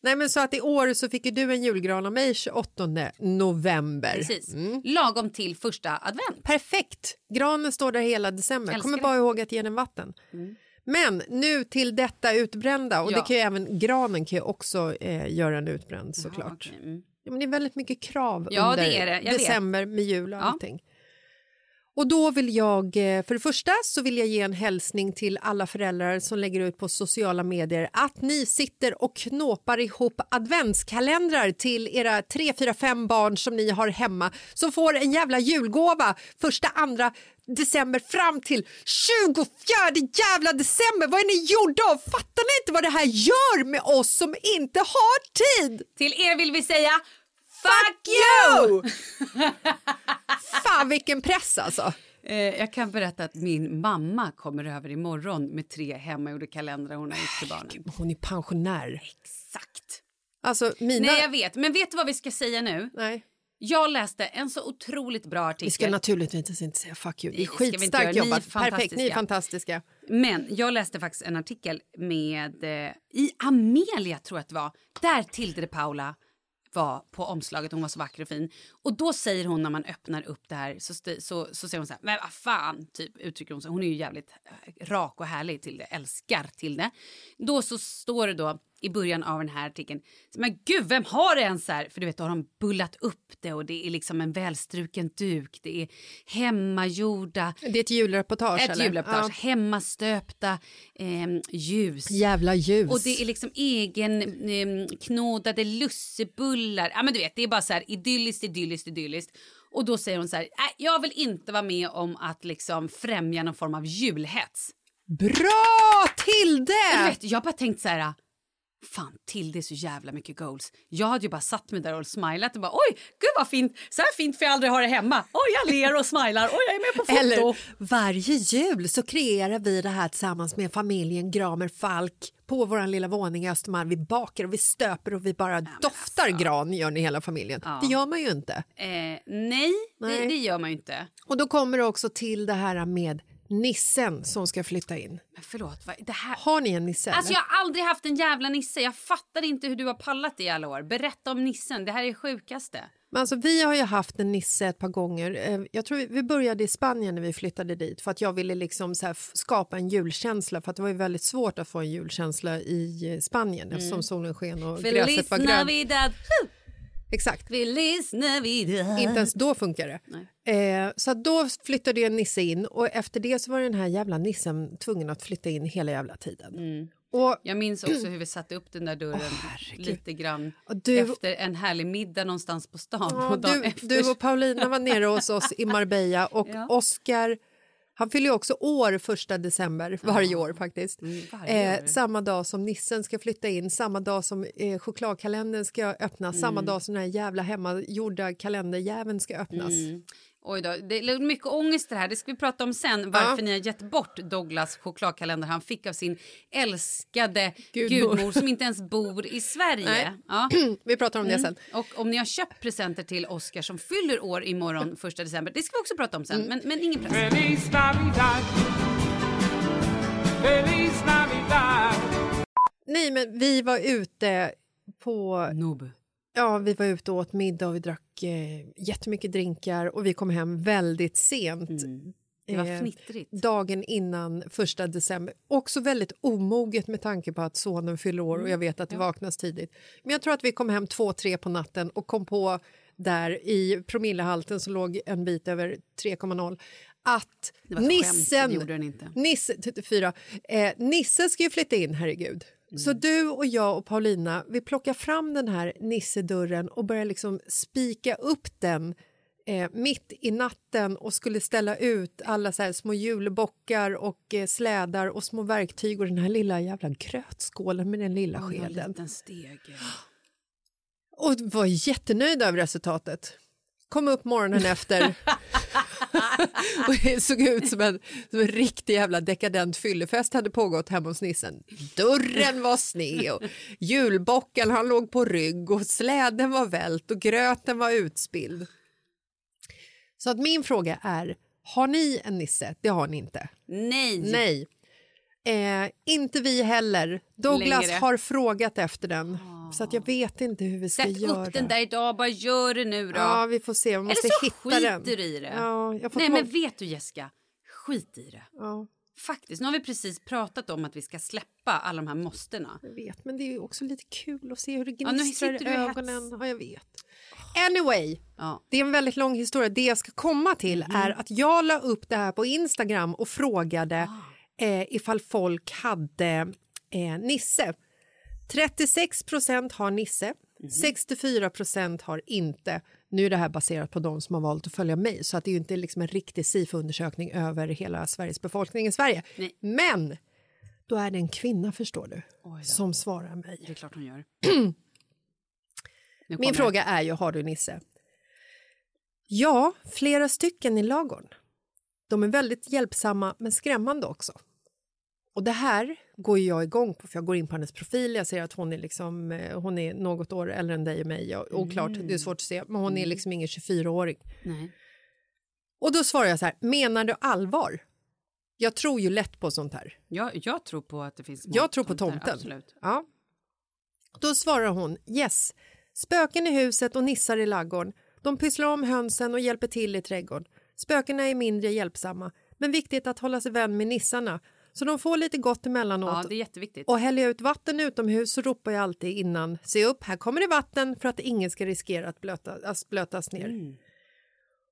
Speaker 2: Nej men så att i år så fick du en julgran av mig 28 november.
Speaker 1: Precis.
Speaker 2: Mm.
Speaker 1: Lagom till första advent.
Speaker 2: Perfekt! Granen står där hela december.
Speaker 1: Älskar
Speaker 2: Kommer bara ihåg att ge den vatten. Men nu till detta utbrända och
Speaker 1: Ja.
Speaker 2: det kan ju även granen kan ju också eh, göra en utbränd såklart.
Speaker 1: okej, mm.
Speaker 2: Ja, men det är väldigt mycket krav
Speaker 1: Ja,
Speaker 2: under
Speaker 1: det det. Vet.
Speaker 2: december med jul och allting. Och då vill jag, eh, för det första så vill jag ge en hälsning till alla föräldrar som lägger ut på sociala medier att ni sitter och knåpar ihop adventskalendrar till era 3, 4, 5 barn som ni har hemma som får en jävla julgåva första, andra december fram till 24 jävla december. Vad är ni gjorda av? Fattar ni inte vad det här gör med oss som inte har tid?
Speaker 1: Till er vill vi säga
Speaker 2: Fuck you! Fan vilken press alltså.
Speaker 1: Eh, jag kan berätta att min mamma kommer över imorgon med tre hemmagjorda kalendrar hon har gjort till barnen.
Speaker 2: Hon är pensionär.
Speaker 1: Exakt.
Speaker 2: Alltså mina...
Speaker 1: Nej, jag vet. Men vet du vad vi ska säga nu?
Speaker 2: Nej.
Speaker 1: Jag läste en så otroligt bra artikel.
Speaker 2: Vi ska naturligtvis inte säga fuck you. Det är skitstarkt jobbat. Perfekt, ni är
Speaker 1: fantastiska.
Speaker 2: fantastiska.
Speaker 1: Men jag läste faktiskt en artikel med, eh, i Amelia tror jag att det var, där Tilde de Paula var på omslaget, hon var så vacker och fin. Och då säger hon när man öppnar upp det här så, så, så säger hon så här, men vad fan, typ uttrycker hon sig. Hon är ju jävligt eh, rak och härlig till det, älskar till det. Då så står det då i början av den här artikeln, men gud vem har det ens här? För du vet, då har de bullat upp det och det är liksom en välstruken duk, det är hemmagjorda
Speaker 2: Det är ett julreportage
Speaker 1: ett
Speaker 2: eller?
Speaker 1: julreportage,
Speaker 2: Ja.
Speaker 1: hemmastöpta eh, ljus.
Speaker 2: Jävla ljus.
Speaker 1: Och det är liksom egen eh, knådade lussebullar. Ja men du vet, det är bara så här idylliskt, idylliskt, idylliskt. Och då säger hon så här, "Nej, jag vill inte vara med om att liksom främja någon form av julhets.
Speaker 2: Bra Tilde!
Speaker 1: Du vet, jag har bara tänkt så här, fan till det är så jävla mycket goals. Jag hade ju bara satt mig där och smilat och bara oj, gud vad fint, så här fint får jag aldrig ha det hemma. Oj, jag ler och smilar, oj, jag är med på foto.
Speaker 2: Eller varje jul så kreerar vi det här tillsammans med familjen Gramer Falk på vår lilla våning i Östermalm. Vi bakar och vi stöper och vi bara doftar gran gör ni hela familjen.
Speaker 1: Ja.
Speaker 2: Det gör man ju inte.
Speaker 1: Eh, nej, Det,
Speaker 2: Nej.
Speaker 1: det gör man ju inte.
Speaker 2: Och då kommer det också till det här med nissen som ska flytta in.
Speaker 1: Men förlåt, vad, det här...
Speaker 2: Har ni en nisse?
Speaker 1: Alltså
Speaker 2: eller?
Speaker 1: jag har aldrig haft en jävla nisse. Jag fattar inte hur du har pallat det i alla år. Berätta om nissen. Det här är det sjukaste.
Speaker 2: Men alltså, vi har ju haft en nisse ett par gånger. Eh, Jag tror vi- började i Spanien när vi flyttade dit för att jag ville liksom så skapa en julkänsla för att det var ju väldigt svårt att få en julkänsla i eh, Spanien eftersom solen sken och
Speaker 1: Feliz
Speaker 2: gräset var grönt.
Speaker 1: Navidad.
Speaker 2: Exakt.
Speaker 1: Feliz Navidad.
Speaker 2: Inte ens då funkar det. Eh, så då flyttade ju nisse in och efter det så var den här jävla nissen tvungen att flytta in hela jävla tiden. Och
Speaker 1: Jag minns också hur vi satte upp den där dörren
Speaker 2: herregud.
Speaker 1: lite grann
Speaker 2: du-
Speaker 1: efter en härlig middag någonstans på stan.
Speaker 2: Ja, du, du och Paulina var nere hos oss i Marbella och
Speaker 1: Ja.
Speaker 2: Oscar han fyller ju också år första december varje år faktiskt.
Speaker 1: Mm, varje
Speaker 2: Eh,
Speaker 1: år.
Speaker 2: samma dag som nissen ska flytta in, samma dag som eh, chokladkalendern ska öppnas, samma
Speaker 1: Mm.
Speaker 2: dag som den här jävla hemmagjorda kalenderjäveln ska öppnas.
Speaker 1: Mm. Oj då, det är mycket ångest det här. Det ska vi prata om sen. Varför ni har gett bort Douglas chokladkalender han fick av sin älskade
Speaker 2: Gudmor.
Speaker 1: gudmor, som inte ens bor i Sverige. Ja.
Speaker 2: Vi pratar om det
Speaker 1: Mm.
Speaker 2: sen.
Speaker 1: Och om ni har köpt presenter till Oscar som fyller år imorgon första december, det ska vi också prata om sen.
Speaker 2: Mm.
Speaker 1: Men, men ingen press.
Speaker 6: Feliz Navidad. Feliz Navidad.
Speaker 2: Nej, men vi var ute på...
Speaker 1: Nobu.
Speaker 2: Ja, vi var ute och åt middag och vi drack eh, jättemycket drinkar och vi kom hem väldigt sent.
Speaker 1: Mm. Det var
Speaker 2: Eh,
Speaker 1: fnittrigt.
Speaker 2: dagen innan första december. Också väldigt omoget med tanke på att sonen fyller år och jag vet att det vaknas tidigt. Men jag tror att vi kom hem två, tre på natten och kom på där i promillehalten som låg en bit över 3,0 att
Speaker 1: ett skämt,
Speaker 2: nissen...
Speaker 1: det gjorde den inte.
Speaker 2: Nisse, fyra, eh, Nisse ska ju flytta in, herregud.
Speaker 1: Mm.
Speaker 2: Så du och jag och Paulina, vi plockar fram den här nissedörren och börjar liksom spika upp den eh, mitt i natten och skulle ställa ut alla så små julbockar och eh, slädar och små verktyg och den här lilla jävla grötskålen med den lilla
Speaker 1: en
Speaker 2: skeden.
Speaker 1: liten stege.
Speaker 2: Och var jättenöjd över resultatet. Kom upp morgonen efter och det såg ut som en, som en riktig jävla dekadent fyllefest hade pågått hemma hos nissen. Dörren var sned och julbocken han låg på rygg och släden var vält och gröten var utspilld. Så att min fråga är, har ni en nisse? Det har ni inte.
Speaker 1: Nej.
Speaker 2: Nej. Eh, inte vi heller. Douglas
Speaker 1: Längre.
Speaker 2: har frågat efter den. Så att jag vet inte hur vi ska
Speaker 1: Sätt
Speaker 2: göra.
Speaker 1: upp den där idag, bara gör det nu då.
Speaker 2: Ja, vi får se. Vi måste
Speaker 1: Eller så
Speaker 2: hitta den.
Speaker 1: skiter du i det.
Speaker 2: Ja, jag får
Speaker 1: Nej, men vet du Jessica, skit i det.
Speaker 2: Ja,
Speaker 1: Faktiskt, nu har vi precis pratat om att vi ska släppa alla de här måstena.
Speaker 2: jag vet, men det är ju också lite kul att se hur det
Speaker 1: Ja,
Speaker 2: gnistrar
Speaker 1: sitter
Speaker 2: i ögonen. Ja, jag vet. Anyway,
Speaker 1: Ja.
Speaker 2: det är en väldigt lång historia. Det jag ska komma till
Speaker 1: Mhm.
Speaker 2: är att jag la upp det här på Instagram och frågade
Speaker 1: Ah.
Speaker 2: eh, ifall folk hade eh, Nisse. 36 procent har Nisse,
Speaker 1: Mhm.
Speaker 2: 64 procent har inte. Nu är det här baserat på de som har valt att följa mig så att det är ju inte liksom en riktig SIFO-undersökning över hela Sveriges befolkning i Sverige.
Speaker 1: Nej.
Speaker 2: Men då är det en kvinna, förstår du, som svarar mig.
Speaker 1: Det är klart hon gör.
Speaker 2: Min fråga är ju, har du Nisse? Ja, flera stycken i lagorn. De är väldigt hjälpsamma men skrämmande också. Och det här går jag igång på för jag går in på hennes profil, jag ser att hon är, liksom, eh, hon är något år äldre än dig och mig. Och, oklart, det är svårt att se, men hon är liksom ingen 24-åring.
Speaker 1: det. Nej.
Speaker 2: Och då svarar jag så här, menar du allvar? Jag tror ju lätt på sånt här.
Speaker 1: Jag, jag tror på att det finns
Speaker 2: Jag tror på
Speaker 1: tomtar,
Speaker 2: tomten.
Speaker 1: Absolut.
Speaker 2: Ja. Då svarar hon yes. Spöken i huset och nissar i laggården. De pysslar om hönsen och hjälper till i trädgården. Spökena är mindre hjälpsamma, men viktigt att hålla sig vän med nissarna så de får lite gott emellanåt.
Speaker 1: Ja, det är jätteviktigt.
Speaker 2: Och häller jag ut vatten utomhus så ropar jag alltid innan se upp, här kommer det vatten för att ingen ska riskera att blöta, att blötas ner.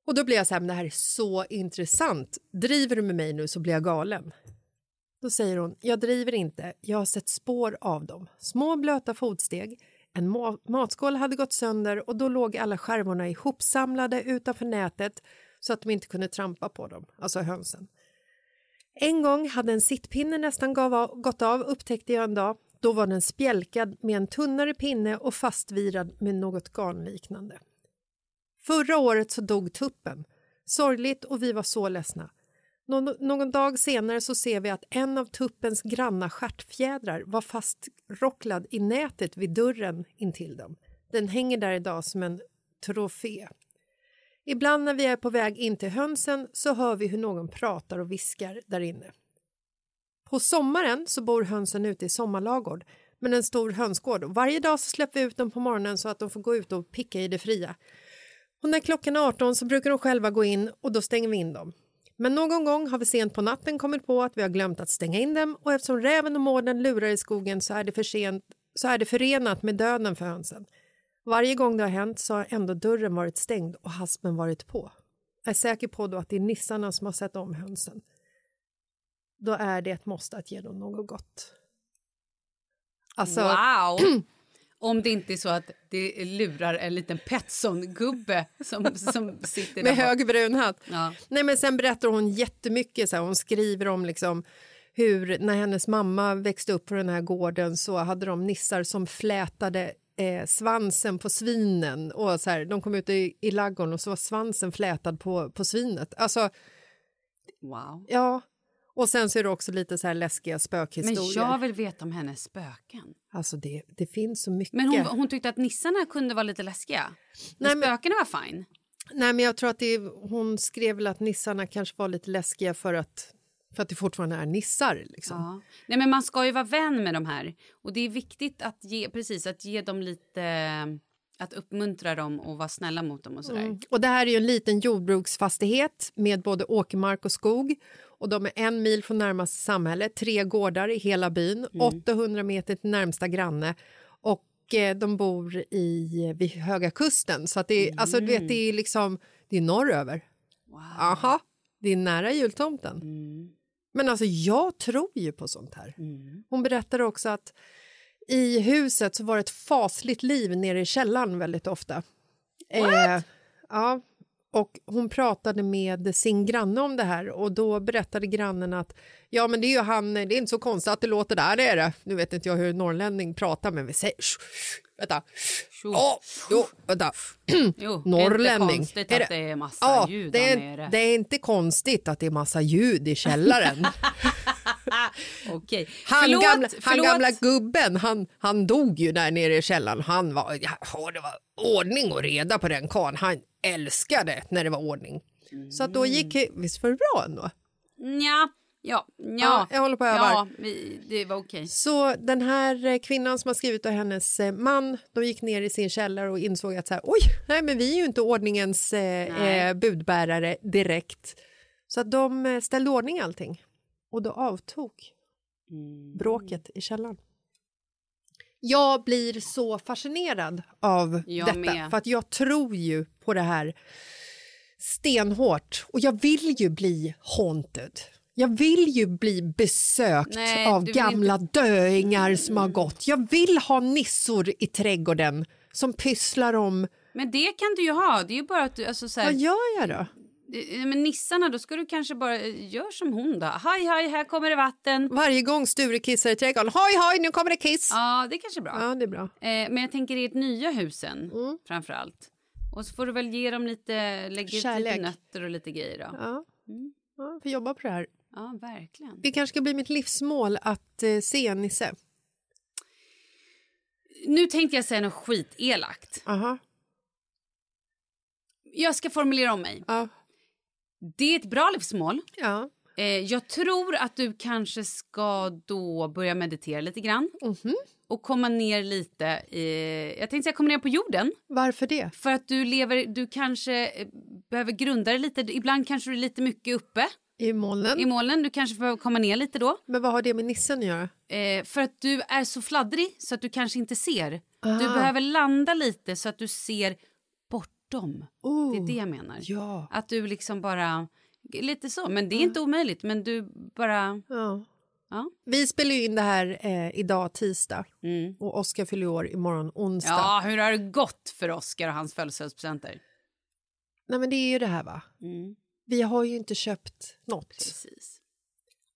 Speaker 2: Och då blir jag så här, men det här är så intressant. Driver du med mig nu så blir jag galen. Då säger hon, jag driver inte, jag har sett spår av dem. Små blöta fotsteg, en ma- matskål hade gått sönder och då låg alla skärvorna ihopsamlade utanför nätet så att de inte kunde trampa på dem, alltså hönsen. En gång hade en sittpinne nästan gav av, gått av, upptäckte jag en dag. Då var den spjälkad med en tunnare pinne och fastvirad med något garnliknande. Förra året så dog tuppen. Sorgligt och vi var så ledsna. Nå- någon dag senare så ser vi att en av tuppens granna stjärtfjädrar var fastrocklad i nätet vid dörren intill dem. Den hänger där idag som en trofé. Ibland när vi är på väg in till hönsen så hör vi hur någon pratar och viskar där inne. På sommaren så bor hönsen ute i sommarlagård men en stor hönsgård och varje dag så släpper vi ut dem på morgonen så att de får gå ut och picka i det fria. Och när klockan är 18 så brukar de själva gå in och då stänger vi in dem. Men någon gång har vi sent på natten kommit på att vi har glömt att stänga in dem och eftersom räven och mården lurar i skogen så är det för sent så är det förenat med döden för hönsen. Varje gång det har hänt så har ändå dörren varit stängd och haspen varit på. Jag är säker på då att det är nissarna som har sett om hönsen. Då är det ett måste att ge dem något gott. Alltså,
Speaker 1: Wow! Om det inte är så att det lurar en liten Petson-gubbe som, som sitter
Speaker 2: med hög brun hatt.
Speaker 1: Ja.
Speaker 2: Nej, men sen berättar hon jättemycket. Så här, hon skriver om liksom hur när hennes mamma växte upp på den här gården så hade de nissar som flätade eh, svansen på svinen. Och så här, de kom ut i, i laggården och så var svansen flätad på, på svinet. Alltså,
Speaker 1: Wow.
Speaker 2: ja. Och sen så är det också lite så här läskiga
Speaker 1: Men
Speaker 2: spökhistorier.
Speaker 1: jag vill veta om hennes spöken.
Speaker 2: Alltså det, det finns så mycket.
Speaker 1: Men hon, hon tyckte att nissarna kunde vara lite läskiga. Men
Speaker 2: Nej, men-
Speaker 1: spökena var fine.
Speaker 2: Nej, men jag tror att det, hon skrev väl att nissarna kanske var lite läskiga för att, för att det fortfarande är nissar. Liksom.
Speaker 1: Ja. Nej, men man ska ju vara vän med de här. Och det är viktigt att ge, precis, att ge dem lite... Att uppmuntra dem och vara snälla mot dem och sådär.
Speaker 2: Mm. Och det här är en liten jordbruksfastighet med både åkermark och skog. Och de är en mil från närmaste samhälle, tre gårdar i hela byn, 800 meter till närmsta granne. Och eh, de bor i, vid Höga kusten. Så att det, är, alltså, du vet, det är liksom det är norröver.
Speaker 1: Wow.
Speaker 2: Aha, det är nära jultomten.
Speaker 1: Mm.
Speaker 2: Men alltså jag tror ju på sånt här.
Speaker 1: Mm.
Speaker 2: Hon berättade också att i huset så var det ett fasligt liv nere i källaren väldigt ofta. Eh, ja, och hon pratade med sin granne om det här och då berättade grannen att ja men det är ju han, det är inte så konstigt att det låter där nere. Nu vet inte jag hur norrlänning pratar men vi säger vänta. Ja, jo, vänta.
Speaker 1: Jo,
Speaker 2: Norrlänning.
Speaker 1: Inte konstigt att
Speaker 2: det-
Speaker 1: är massa
Speaker 2: Ja,
Speaker 1: ljud
Speaker 2: det
Speaker 1: där
Speaker 2: är,
Speaker 1: nere.
Speaker 2: det är inte konstigt att det är massa ljud i källaren.
Speaker 1: Okej.
Speaker 2: Han,
Speaker 1: förlåt,
Speaker 2: gamla, han
Speaker 1: förlåt.
Speaker 2: gamla gubben, han, han dog ju där nere i källaren. Han var, ja, det var ordning och reda på den karln. Han älskade när det var ordning. Så att då gick, visst var det bra ändå?
Speaker 1: Nja, ja, ja.
Speaker 2: Ja, jag håller på att öva.
Speaker 1: Ja, vi, det var okej.
Speaker 2: Så den här eh, kvinnan som har skrivit och hennes eh, man, de gick ner i sin källare och insåg att så här, oj, nej men vi är ju inte ordningens eh, eh, budbärare direkt. Så att de ställde ordning allting. Och då avtog bråket i källaren. Jag blir så fascinerad av
Speaker 1: Jag
Speaker 2: detta,
Speaker 1: med.
Speaker 2: för att jag tror ju på det här stenhårt och jag vill ju bli haunted. Jag vill ju bli besökt
Speaker 1: Nej,
Speaker 2: av
Speaker 1: du vill
Speaker 2: gamla döingar som har gått. Jag vill ha nissor i trädgården som pysslar om...
Speaker 1: Men det kan du ju ha. Det är ju bara att du, alltså så här,
Speaker 2: Vad gör jag då?
Speaker 1: Eh, Men nissarna, då ska du kanske bara eh, gör som hon då. Hej, hej, här kommer det vatten.
Speaker 2: Varje gång Sture kissar i trädgården, hoj hoj nu kommer det kiss!
Speaker 1: Ja, det är kanske är bra.
Speaker 2: Ja, det är bra.
Speaker 1: Eh, men jag tänker i ert nya husen
Speaker 2: Mm.
Speaker 1: framför allt. Och så får du väl ge dem lite, lägga lite nötter och lite grejer då.
Speaker 2: Ja.
Speaker 1: Mm.
Speaker 2: Ja, vi får jobba på det här.
Speaker 1: Ja, verkligen.
Speaker 2: Det kanske ska bli mitt livsmål att eh, se nisse.
Speaker 1: Nu tänkte jag säga något skitelakt.
Speaker 2: Aha.
Speaker 1: Jag ska formulera om mig.
Speaker 2: Ja.
Speaker 1: Det är ett bra livsmål.
Speaker 2: Ja.
Speaker 1: Eh, jag tror att du kanske ska då börja meditera lite grann.
Speaker 2: Mhm.
Speaker 1: Och komma ner lite, i, jag tänkte säga komma ner på jorden.
Speaker 2: Varför det?
Speaker 1: För att du lever, du kanske eh, behöver grunda dig lite. Ibland kanske du är lite mycket uppe
Speaker 2: I molnen?
Speaker 1: i molnen. Du kanske behöver komma ner lite då.
Speaker 2: Men vad har det med nissen att göra?
Speaker 1: Eh, för att du är så fladdrig så att du kanske inte ser.
Speaker 2: Aha.
Speaker 1: Du behöver landa lite så att du ser bortom.
Speaker 2: Oh,
Speaker 1: Det är det jag menar.
Speaker 2: Ja.
Speaker 1: Att du liksom bara... Lite så, men det är inte omöjligt. Men du bara...
Speaker 2: ja.
Speaker 1: Ja.
Speaker 2: Vi spelar in det här eh, idag, tisdag.
Speaker 1: Mm.
Speaker 2: Och Oskar fyller år imorgon, onsdag.
Speaker 1: Ja, hur har det gått för Oscar och hans födelsedagspresenter?
Speaker 2: Nej, men det är ju det här, va?
Speaker 1: Mm.
Speaker 2: Vi har ju inte köpt något.
Speaker 1: Precis.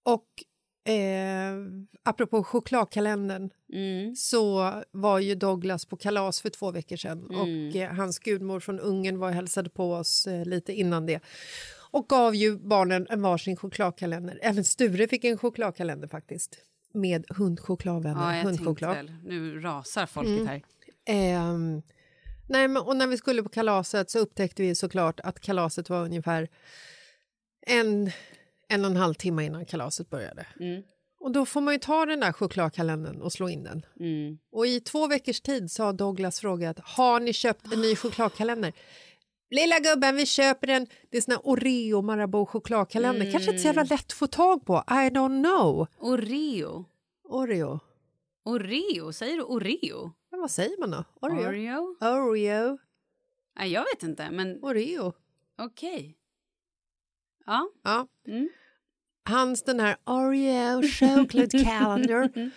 Speaker 2: Och eh, apropå chokladkalendern
Speaker 1: Mm.
Speaker 2: så var ju Douglas på kalas för två veckor sedan
Speaker 1: Mm.
Speaker 2: och eh, hans gudmor från Ungern var och hälsade på oss eh, lite innan det och gav ju barnen en varsin chokladkalender. Även Sture fick en chokladkalender faktiskt med hundchokladvänner.
Speaker 1: Ja, jag
Speaker 2: hundchoklad.
Speaker 1: Nu rasar folket
Speaker 2: Mm.
Speaker 1: här.
Speaker 2: Ehm, nej, men, och när vi skulle på kalaset så upptäckte vi såklart att kalaset var ungefär en, en och en halv timme innan kalaset började.
Speaker 1: Mm.
Speaker 2: Och då får man ju ta den där chokladkalendern och slå in den.
Speaker 1: Mm.
Speaker 2: Och i två veckors tid så har Douglas frågat, har ni köpt en ny chokladkalender? Lilla gubben, vi köper en. Det är sån här Oreo Marabou chokladkalender. Kanske inte så jävla lätt att få tag på. I don't know.
Speaker 1: Oreo.
Speaker 2: Oreo.
Speaker 1: Oreo? Säger du Oreo?
Speaker 2: Vad säger man då? Oreo?
Speaker 1: Oreo?
Speaker 2: Oreo.
Speaker 1: Nej, jag vet inte, men
Speaker 2: Oreo.
Speaker 1: okej. Ja.
Speaker 2: Ja.
Speaker 1: Mm.
Speaker 2: Hans den här Oreo chocolate calendar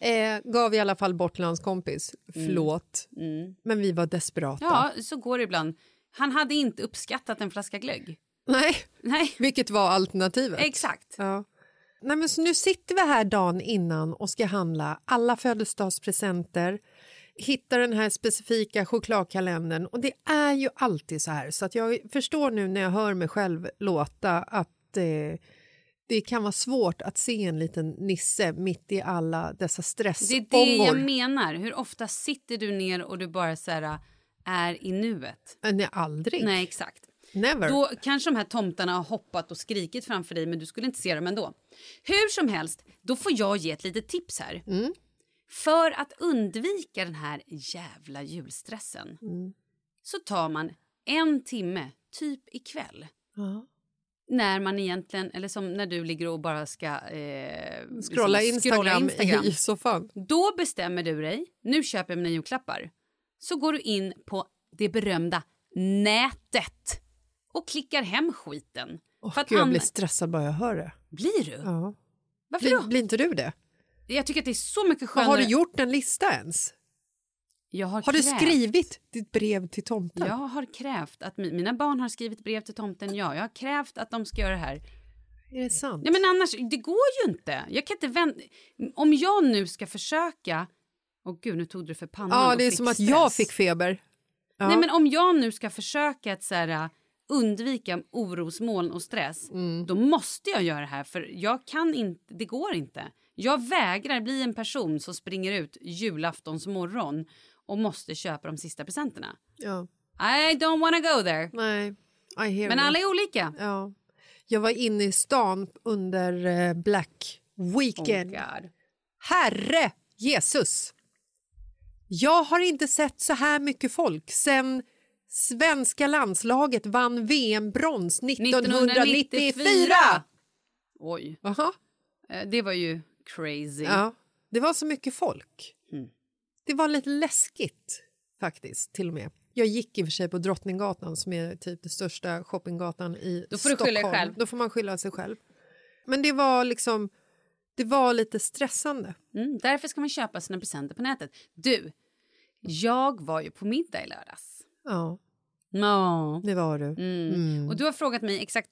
Speaker 2: eh, gav i alla fall bort till hans kompis. Förlåt,
Speaker 1: Mm.
Speaker 2: men vi var desperata.
Speaker 1: Ja, så går det ibland. Han hade inte uppskattat en flaska glögg.
Speaker 2: Nej,
Speaker 1: Nej,
Speaker 2: vilket var alternativet.
Speaker 1: exakt.
Speaker 2: Ja. Nej, men så nu sitter vi här dagen innan och ska handla alla födelsedagspresenter hitta den här specifika chokladkalendern och det är ju alltid så här så att jag förstår nu när jag hör mig själv låta att eh, det kan vara svårt att se en liten nisse mitt i alla dessa
Speaker 1: Det
Speaker 2: stressångor.
Speaker 1: är det jag menar. Hur ofta sitter du ner och du bara så här, är i nuet?
Speaker 2: Nej, aldrig.
Speaker 1: Nej, exakt.
Speaker 2: Never.
Speaker 1: Då kanske de här tomtarna har hoppat och skrikit framför dig men du skulle inte se dem ändå. Hur som helst, då får jag ge ett litet tips här.
Speaker 2: Mm.
Speaker 1: För att undvika den här jävla julstressen
Speaker 2: Mm.
Speaker 1: så tar man en timme, typ ikväll.
Speaker 2: Ja.
Speaker 1: När man egentligen, eller som när du ligger och bara ska eh,
Speaker 2: Scrolla,
Speaker 1: liksom
Speaker 2: Instagram
Speaker 1: Instagram.
Speaker 2: i soffan.
Speaker 1: Då bestämmer du dig, nu köper jag mina julklappar. Så går du in på det berömda nätet och klickar hem skiten.
Speaker 2: Åh,
Speaker 1: För att
Speaker 2: Gud, jag blir stressad bara jag hör det.
Speaker 1: Blir du?
Speaker 2: Ja.
Speaker 1: Varför
Speaker 2: Blir,
Speaker 1: då?
Speaker 2: blir inte du det?
Speaker 1: Jag tycker att det är så mycket skönare.
Speaker 2: har du gjort en lista ens?
Speaker 1: Jag har,
Speaker 2: Har du skrivit ditt brev till tomten?
Speaker 1: Jag har krävt att mi- mina barn har skrivit brev till tomten, ja. Jag har krävt att de ska göra det här.
Speaker 2: Är det sant?
Speaker 1: Nej men annars, det går ju inte. Jag kan inte vänta. Om jag nu ska försöka... Åh gud, nu tog du för pannan
Speaker 2: ja, det är som att
Speaker 1: stress.
Speaker 2: jag fick feber. Ja.
Speaker 1: Nej men om jag nu ska försöka att så här, äh, undvika orosmoln och stress,
Speaker 2: Mm.
Speaker 1: då måste jag göra det här för jag kan inte, det går inte. Jag vägrar bli en person som springer ut julaftons morgon och måste köpa de sista presenterna.
Speaker 2: Ja.
Speaker 1: I don't wanna go there.
Speaker 2: Nej, I hear
Speaker 1: Men alla är olika.
Speaker 2: Ja. Jag var inne i stan under eh, Black Weekend.
Speaker 1: Oh.
Speaker 2: Herre Jesus! Jag har inte sett så här mycket folk sen svenska landslaget vann VM-brons 1994.
Speaker 1: Oj,
Speaker 2: Aha.
Speaker 1: eh, det var ju crazy.
Speaker 2: Ja, det var så mycket folk.
Speaker 1: Mm.
Speaker 2: Det var lite läskigt faktiskt, till och med. Jag gick i och för sig på Drottninggatan som är typ den största shoppinggatan i
Speaker 1: Då får du
Speaker 2: Stockholm.
Speaker 1: skylla dig själv.
Speaker 2: Då får man skylla sig själv. Men det var liksom, det var lite stressande.
Speaker 1: Mm, därför ska man köpa sina presenter på nätet. Du, jag var ju på middag i lördags.
Speaker 2: Ja,
Speaker 1: Ja.
Speaker 2: det var du.
Speaker 1: Mm.
Speaker 2: Mm.
Speaker 1: Och du har frågat mig exakt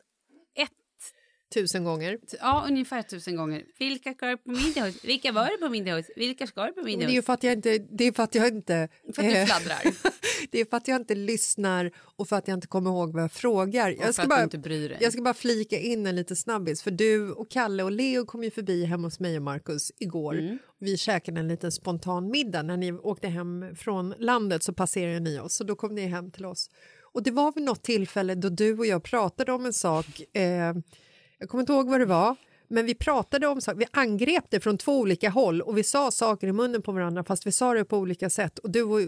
Speaker 2: Tusen gånger.
Speaker 1: ja ungefär tusen gånger. Vilka ska du på middag hos? Vilka var du på middag hos? Vilka ska du på
Speaker 2: Men
Speaker 1: middag
Speaker 2: det är ju för att jag inte... Det är för att jag inte
Speaker 1: För att du
Speaker 2: eh,
Speaker 1: fladdrar.
Speaker 2: det är för att jag inte lyssnar och för att jag inte kommer ihåg vad jag frågar.
Speaker 1: Och
Speaker 2: Jag
Speaker 1: att du inte bryr dig.
Speaker 2: Jag ska bara flika in en lite snabbis för du och Kalle och Leo kom ju förbi hemma hos mig och Markus igår.
Speaker 1: Mm.
Speaker 2: Vi käkade en liten spontan middag. När ni åkte hem från landet så passerade ni oss och då kom ni hem till oss. Och det var vid något tillfälle då du och jag pratade om en sak. Eh, Jag kommer inte ihåg vad det var, men vi pratade om saker. Vi angrep det från två olika håll och vi sa saker i munnen på varandra fast vi sa det på olika sätt. Och du och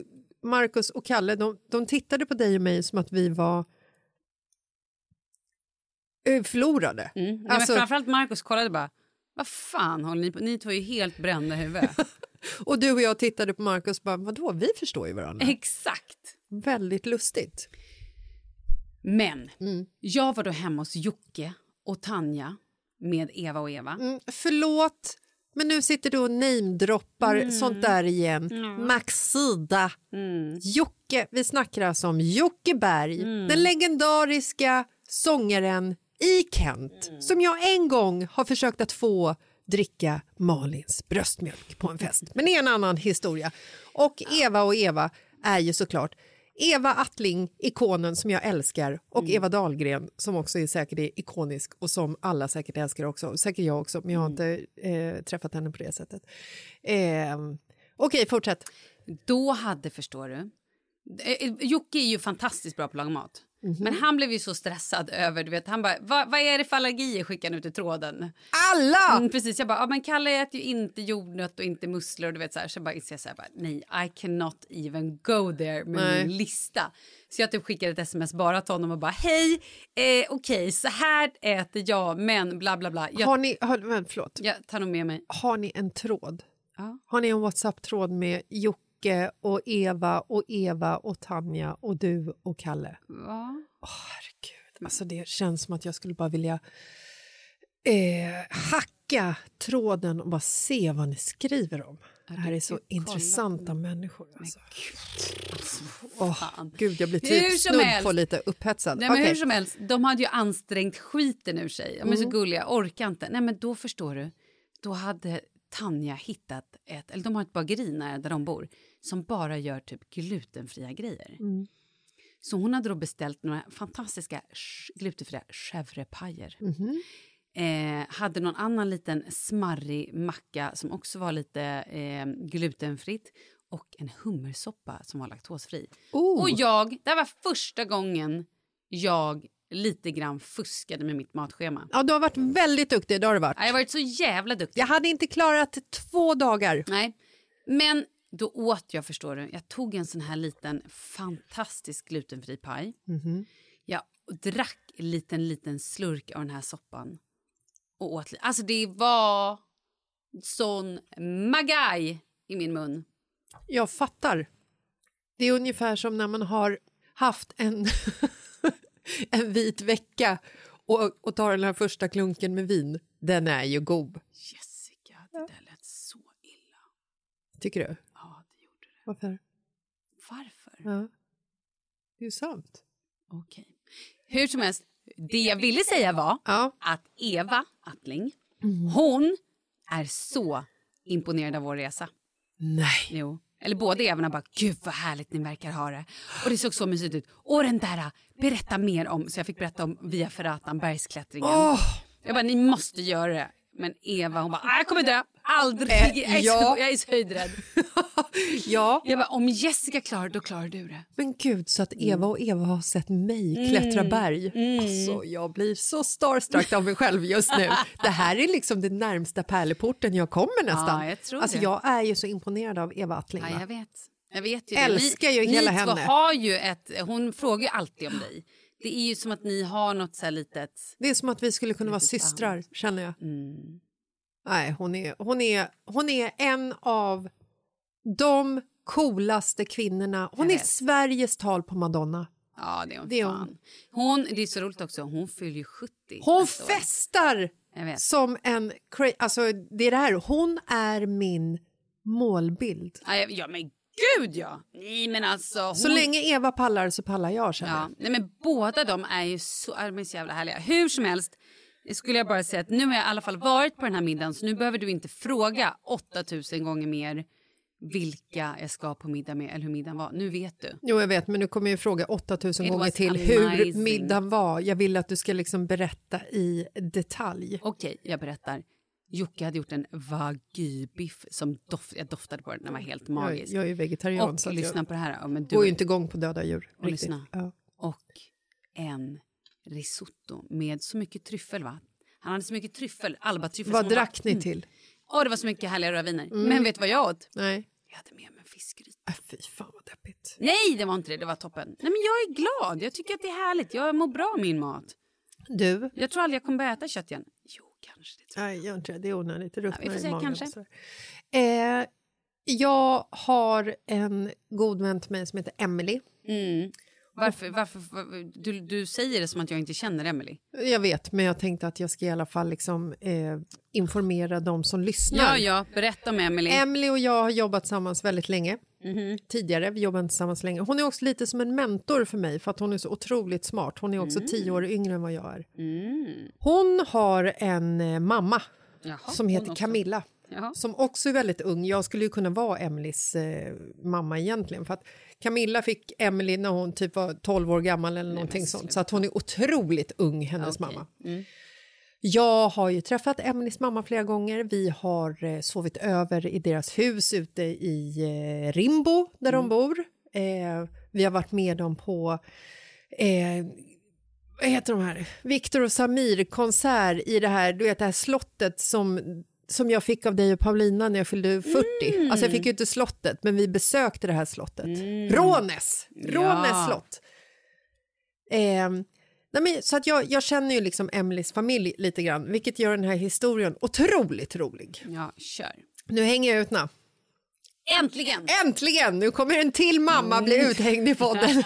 Speaker 2: Marcus och Kalle, de, de tittade på dig och mig som att vi var eh, förlorade.
Speaker 1: Mm. Nej,
Speaker 2: Alltså-
Speaker 1: men framförallt Markus kollade bara, vad fan håller ni på? Ni två är ju helt brända i huvudet.
Speaker 2: Och du och jag tittade på Marcus och bara, vadå, vi förstår ju varandra.
Speaker 1: Exakt.
Speaker 2: Väldigt lustigt.
Speaker 1: Men
Speaker 2: Mm.
Speaker 1: jag var då hemma hos Jocke och Tanja med Eva och Eva.
Speaker 2: Mm, förlåt, men nu sitter du och namedroppar
Speaker 1: Mm.
Speaker 2: sånt där igen. Maxida. Jocke, vi snackar alltså om Jocke Berg,
Speaker 1: Mm.
Speaker 2: den legendariska sångaren i Kent
Speaker 1: Mm.
Speaker 2: som jag en gång har försökt att få dricka Malins bröstmjölk på en fest. Men det är en annan historia. Och Eva och Eva är ju såklart Eva Attling, ikonen som jag älskar och
Speaker 1: Mm.
Speaker 2: Eva Dahlgren som också är säkert är ikonisk och som alla säkert älskar också. Säkert jag också, men jag har inte eh, träffat henne på det sättet. Eh, Okej, fortsätt.
Speaker 1: Då hade, förstår du... Eh, Jocke är ju fantastiskt bra på att laga mat.
Speaker 2: Mhm.
Speaker 1: Men han blev ju så stressad över, du vet, han bara, vad, vad är det för allergier skickar han ut i tråden?
Speaker 2: Alla!
Speaker 1: Mm, precis, jag bara, ja, men Kalle äter ju inte jordnöt och inte musslor, du vet så här. Så jag bara inser jag så här, bara, nej, I cannot even go there med
Speaker 2: Nej.
Speaker 1: min lista. Så jag typ skickade ett sms bara till honom och bara, hej, eh, okej, så här äter jag, men bla bla bla. Jag,
Speaker 2: Har ni, har, men, förlåt.
Speaker 1: jag tar nog med mig.
Speaker 2: Har ni en tråd?
Speaker 1: Ja.
Speaker 2: Har ni en WhatsApp-tråd med Jocke och Eva och Eva och Tanja och du och Kalle?
Speaker 1: Va?
Speaker 2: Herregud, alltså det känns som att jag skulle bara vilja eh, hacka tråden och bara se vad ni skriver om. Det här är så intressanta människor. Alltså.
Speaker 1: Åh,
Speaker 2: gud, jag blir typ snudd på lite upphetsad.
Speaker 1: Nej, men
Speaker 2: Okej.
Speaker 1: hur som helst, de hade ju ansträngt skiten ur sig. De är så
Speaker 2: Mm.
Speaker 1: gulliga, orkar inte. Nej men då förstår du, då hade Tanja hittat ett, eller de har ett bageri nära där de bor, som bara gör typ glutenfria grejer.
Speaker 2: Mm.
Speaker 1: Så hon hade då beställt några fantastiska glutenfria chèvrepajer.
Speaker 2: Mhm.
Speaker 1: Eh, hade någon annan liten smarrig macka som också var lite eh, glutenfritt och en hummersoppa som var laktosfri.
Speaker 2: Oh.
Speaker 1: Och jag, det här var första gången jag lite grann fuskade med mitt matschema.
Speaker 2: Ja, du har varit väldigt duktig, det har du varit.
Speaker 1: Jag har varit så jävla duktig.
Speaker 2: Jag hade inte klarat två dagar.
Speaker 1: Nej, men då åt jag, förstår du. Jag tog en sån här liten fantastisk glutenfri paj.
Speaker 2: Mhm.
Speaker 1: Jag drack en liten, liten slurk av den här soppan. Och åt. Alltså det var sån magaj i min mun.
Speaker 2: Jag fattar. Det är ungefär som när man har haft en, en vit vecka och, och tar den här första klunken med vin. Den är ju god.
Speaker 1: Jessica, det där lät så illa.
Speaker 2: Tycker du?
Speaker 1: Ja, det gjorde det.
Speaker 2: Varför?
Speaker 1: Varför?
Speaker 2: Ja. Det är ju sant.
Speaker 1: Okej. Hur som helst, det jag ville säga var
Speaker 2: Ja.
Speaker 1: att Eva Attling, hon är så imponerad av vår resa.
Speaker 2: Nej.
Speaker 1: Jo. Eller båda Evarna bara, gud vad härligt ni verkar ha det. Och det såg så mysigt ut. Och den där, berätta mer om. Så jag fick berätta om Via Ferratan, bergsklättringen.
Speaker 2: Åh!
Speaker 1: Jag bara, ni måste göra det. Men Eva hon bara, "Ah, jag kommer dö. Aldrig.
Speaker 2: Eh,
Speaker 1: jag, är
Speaker 2: ja.
Speaker 1: jag är så höjdrädd.
Speaker 2: Ja,
Speaker 1: Jag bara, om Jessica klarar då klarar du det.
Speaker 2: men gud så att Eva och Eva har sett mig klättra berg. Alltså, jag blir så starstruck av mig själv just nu. Det här är liksom den närmsta pärleporten jag kommer nästan.
Speaker 1: Ja, jag tror
Speaker 2: alltså,
Speaker 1: det.
Speaker 2: jag är ju så imponerad av Eva Attling.
Speaker 1: Ja, jag vet. Jag vet ju
Speaker 2: Älskar
Speaker 1: det.
Speaker 2: ju
Speaker 1: ni,
Speaker 2: hela
Speaker 1: ni
Speaker 2: henne.
Speaker 1: har ju ett, hon frågar ju alltid om dig. Det är ju som att ni har något så här litet...
Speaker 2: Det är som att vi skulle kunna vara systrar, känner jag.
Speaker 1: Mm.
Speaker 2: Nej, hon är, hon, är, hon är en av de coolaste kvinnorna. Hon är. Sveriges tal på Madonna.
Speaker 1: Ja, det är hon.
Speaker 2: Det är
Speaker 1: fan. Hon, det är så roligt också, hon fyller ju 70.
Speaker 2: Hon festar som en... Alltså, det är det här. Hon är min målbild.
Speaker 1: Ja, men gud ja! Nej, men alltså... Hon,
Speaker 2: Så länge Eva pallar så pallar jag, känner
Speaker 1: Ja,
Speaker 2: jag.
Speaker 1: nej, men båda de är ju så, är de är så jävla härliga. Hur som helst skulle jag bara säga att nu har jag i alla fall varit på den här middagen så nu behöver du inte fråga 8000 gånger mer vilka jag ska på middag med eller hur middagen var. Nu vet du.
Speaker 2: Jo, jag vet, men du kommer ju fråga 8000
Speaker 1: It
Speaker 2: gånger till hur
Speaker 1: amazing.
Speaker 2: middagen var. Jag vill att du ska liksom berätta i detalj.
Speaker 1: Okej, jag berättar. Jocke hade gjort en wagyu-biff som doft, jag doftade på den, den var helt
Speaker 2: Jag,
Speaker 1: magisk.
Speaker 2: jag är ju vegetarian,
Speaker 1: och
Speaker 2: så
Speaker 1: lyssna
Speaker 2: jag
Speaker 1: på det här. Ja, men du,
Speaker 2: går ju inte igång på döda djur.
Speaker 1: och lyssna.
Speaker 2: Ja.
Speaker 1: Och en risotto med så mycket tryffel va? Han hade så mycket tryffel, albatryffel.
Speaker 2: Vad drack ni
Speaker 1: Mm.
Speaker 2: till?
Speaker 1: Åh, det var så mycket härliga rödviner.
Speaker 2: Mm.
Speaker 1: Men vet du vad jag åt?
Speaker 2: Nej.
Speaker 1: Jag hade med mig en fiskgryta.
Speaker 2: Äh, fy fan vad deppigt.
Speaker 1: Nej, det var inte det. Det var toppen. Nej, men jag är glad. Jag tycker att det är härligt. Jag mår bra av min mat.
Speaker 2: Du?
Speaker 1: Jag tror aldrig jag kommer börja äta kött igen. Jo, kanske. Det tror
Speaker 2: Nej, gör inte det. Är onödigt. Det ruttnar
Speaker 1: vi får kanske.
Speaker 2: Eh, jag har en god vän till mig som heter Emily.
Speaker 1: Mm. Varför, varför, var- du, du säger det som att jag inte känner Emily.
Speaker 2: Jag vet, men jag tänkte att jag ska i alla fall liksom, eh, informera de som lyssnar.
Speaker 1: Ja, ja, berätta om Emily.
Speaker 2: Emily och jag har jobbat tillsammans väldigt länge.
Speaker 1: Mhm.
Speaker 2: Tidigare, vi jobbade inte tillsammans länge. Hon är också lite som en mentor för mig för att hon är så otroligt smart. Hon är också
Speaker 1: Mm.
Speaker 2: tio år yngre än vad jag är.
Speaker 1: Mm.
Speaker 2: Hon har en eh, mamma
Speaker 1: Jaha,
Speaker 2: som heter
Speaker 1: också. Jaha.
Speaker 2: Som också är väldigt ung. Jag skulle ju kunna vara Emelies eh, mamma egentligen. För att Camilla fick Emily när hon typ var 12 år gammal eller någonting sånt. Så att hon är otroligt ung, hennes mamma.
Speaker 1: Mm.
Speaker 2: Jag har ju träffat Emelies mamma flera gånger. Vi har eh, sovit över i deras hus ute i eh, Rimbo, där de bor. Eh, vi har varit med dem på... Eh, vad heter de här? Viktor och Samir-konsert i det här, du vet, det här slottet som, som jag fick av dig och Paulina när jag fyllde 40. Alltså jag fick ju inte slottet, men vi besökte det här slottet. Rånäs! Rånäs
Speaker 1: Ja.
Speaker 2: slott. Eh, nej men, så att jag, jag känner ju liksom Emelies familj lite grann, vilket gör den här historien otroligt rolig.
Speaker 1: Ja, kör.
Speaker 2: Nu hänger jag ut nu.
Speaker 1: Äntligen!
Speaker 2: Äntligen! Nu kommer en till mamma bli uthängd i podden.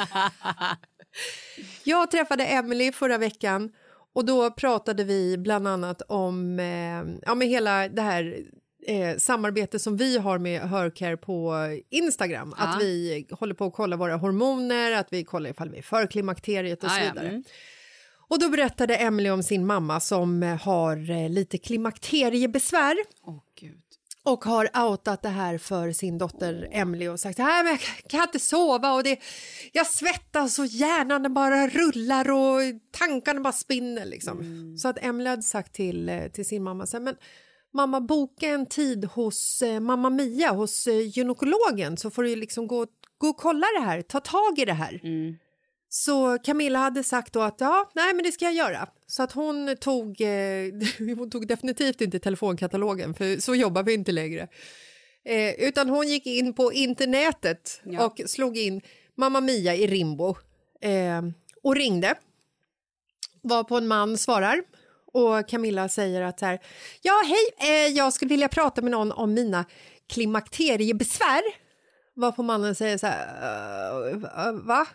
Speaker 2: jag träffade Emily förra veckan och då pratade vi bland annat om eh, ja, med hela det här eh, samarbete som vi har med Hörcare på Instagram.
Speaker 1: Ja.
Speaker 2: Att vi håller på att kolla våra hormoner, att vi kollar ifall vi är för klimakteriet och så
Speaker 1: Ah, ja,
Speaker 2: vidare.
Speaker 1: mm.
Speaker 2: Och då berättade Emily om sin mamma som har eh, lite klimakteriebesvär
Speaker 1: Åh, gud.
Speaker 2: Och har outat det här för sin dotter Emily och sagt att jag kan inte sova och det, jag svettas och hjärnan den bara rullar och tankarna bara spinner. Liksom. Så att Emily hade sagt till, eh, till sin mamma så här, men mamma boka en tid hos eh, mamma Mia, hos eh, gynekologen så får du liksom gå, gå och kolla det här, ta tag i det här. Så Camilla hade sagt då att ja, nej men det ska jag göra. Så att hon tog, eh, hon tog definitivt inte telefonkatalogen för så jobbar vi inte längre. Eh, utan hon gick in på internetet
Speaker 1: Ja.
Speaker 2: och slog in Mamma Mia i Rimbo eh, och ringde. Var på en man svarar och Camilla säger att så här, ja hej, eh, jag skulle vilja prata med någon om mina klimakteriebesvär. Var på mannen säger så här, "Eh, eh, va?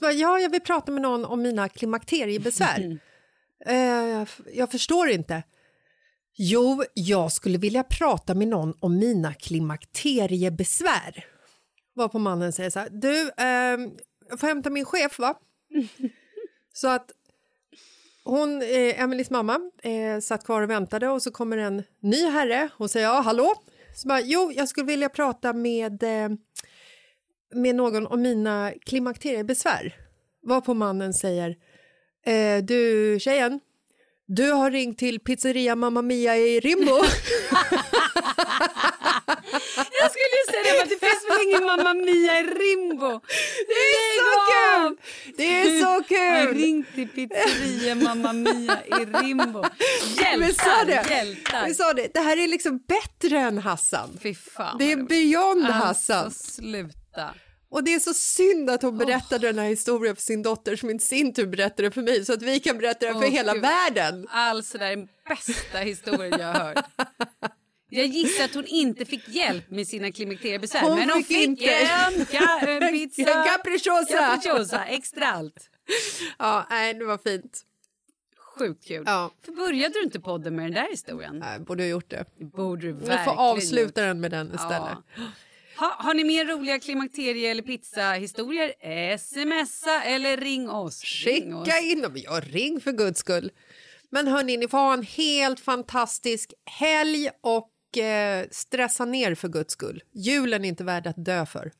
Speaker 2: Så ja, jag vill prata med någon om mina klimakteriebesvär. Eh, jag förstår inte. Jo, jag skulle vilja prata med någon om mina klimakteriebesvär. Var på mannen säger så här, du, ehm, jag får hämta min chef va? så att hon, eh, Emelies mamma, eh, satt kvar och väntade och så kommer en ny herre och säger ja, hallå? Så bara, jo, jag skulle vilja prata med, eh, med någon om mina klimakteriebesvär. Var på mannen säger, eh, du tjejen, du har ringt till pizzeria Mamma Mia i Rimbo.
Speaker 1: Jag skulle ju säga det, men det finns väl ingen Mamma Mia i Rimbo?
Speaker 2: Det är så kul! Det är så
Speaker 1: Jag
Speaker 2: kul!
Speaker 1: ringt till pizzeria Mamma Mia i Rimbo.
Speaker 2: Vi sa
Speaker 1: Hjältar,
Speaker 2: det.
Speaker 1: hjältar.
Speaker 2: Vi sa det. Det här är liksom bättre än Hassan.
Speaker 1: Fy fan.
Speaker 2: Det är beyond Hassan.
Speaker 1: Alltså, sluta.
Speaker 2: Och det är så synd att hon berättade den här historien för sin dotter som i sin tur berättade för mig så att vi kan berätta den för hela
Speaker 1: Gud.
Speaker 2: världen.
Speaker 1: Alltså det är den bästa historien jag har hört. Jag gissar att hon inte fick hjälp med sina klimakteriebesvär.
Speaker 2: Hon
Speaker 1: men hon
Speaker 2: fick
Speaker 1: fick
Speaker 2: inte.
Speaker 1: en, ka- en pizza.
Speaker 2: Capricciosa.
Speaker 1: Capricciosa, extra allt.
Speaker 2: Ja, nej, det var fint.
Speaker 1: Sjukt kul.
Speaker 2: Ja.
Speaker 1: För började du inte podden med den där historien?
Speaker 2: Nej, borde ha gjort det.
Speaker 1: Borde du
Speaker 2: Vi
Speaker 1: verkligen
Speaker 2: får avsluta den med den istället.
Speaker 1: Ja. Ha, har ni mer roliga klimakterie eller pizza-historier? Smsa eller ring oss. Ring oss.
Speaker 2: Skicka in dem. Ja, ring för guds skull. Men hörni, ni får ha en helt fantastisk helg och eh, stressa ner för guds skull. Julen är inte värd att dö för.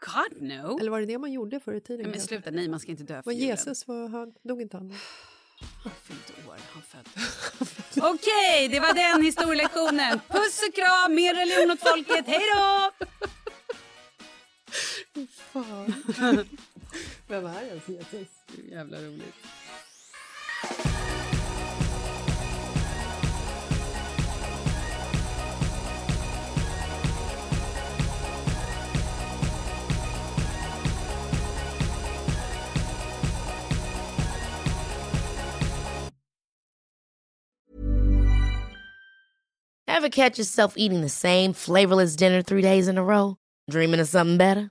Speaker 1: God no.
Speaker 2: Eller var det det man gjorde förr i tiden?
Speaker 1: Nej, men sluta, nej man ska inte dö för julen.
Speaker 2: Jesus, var han, dog inte han?
Speaker 1: Han fyllt år, han född. Okej, det var den historielektionen. Puss och kram, mer religion åt folket. Hej då!
Speaker 2: Fan. Vem är ens Jesus?
Speaker 1: Det är jävla roligt.
Speaker 4: Ever catch yourself eating the same flavorless dinner three days in a row? Dreaming of something better?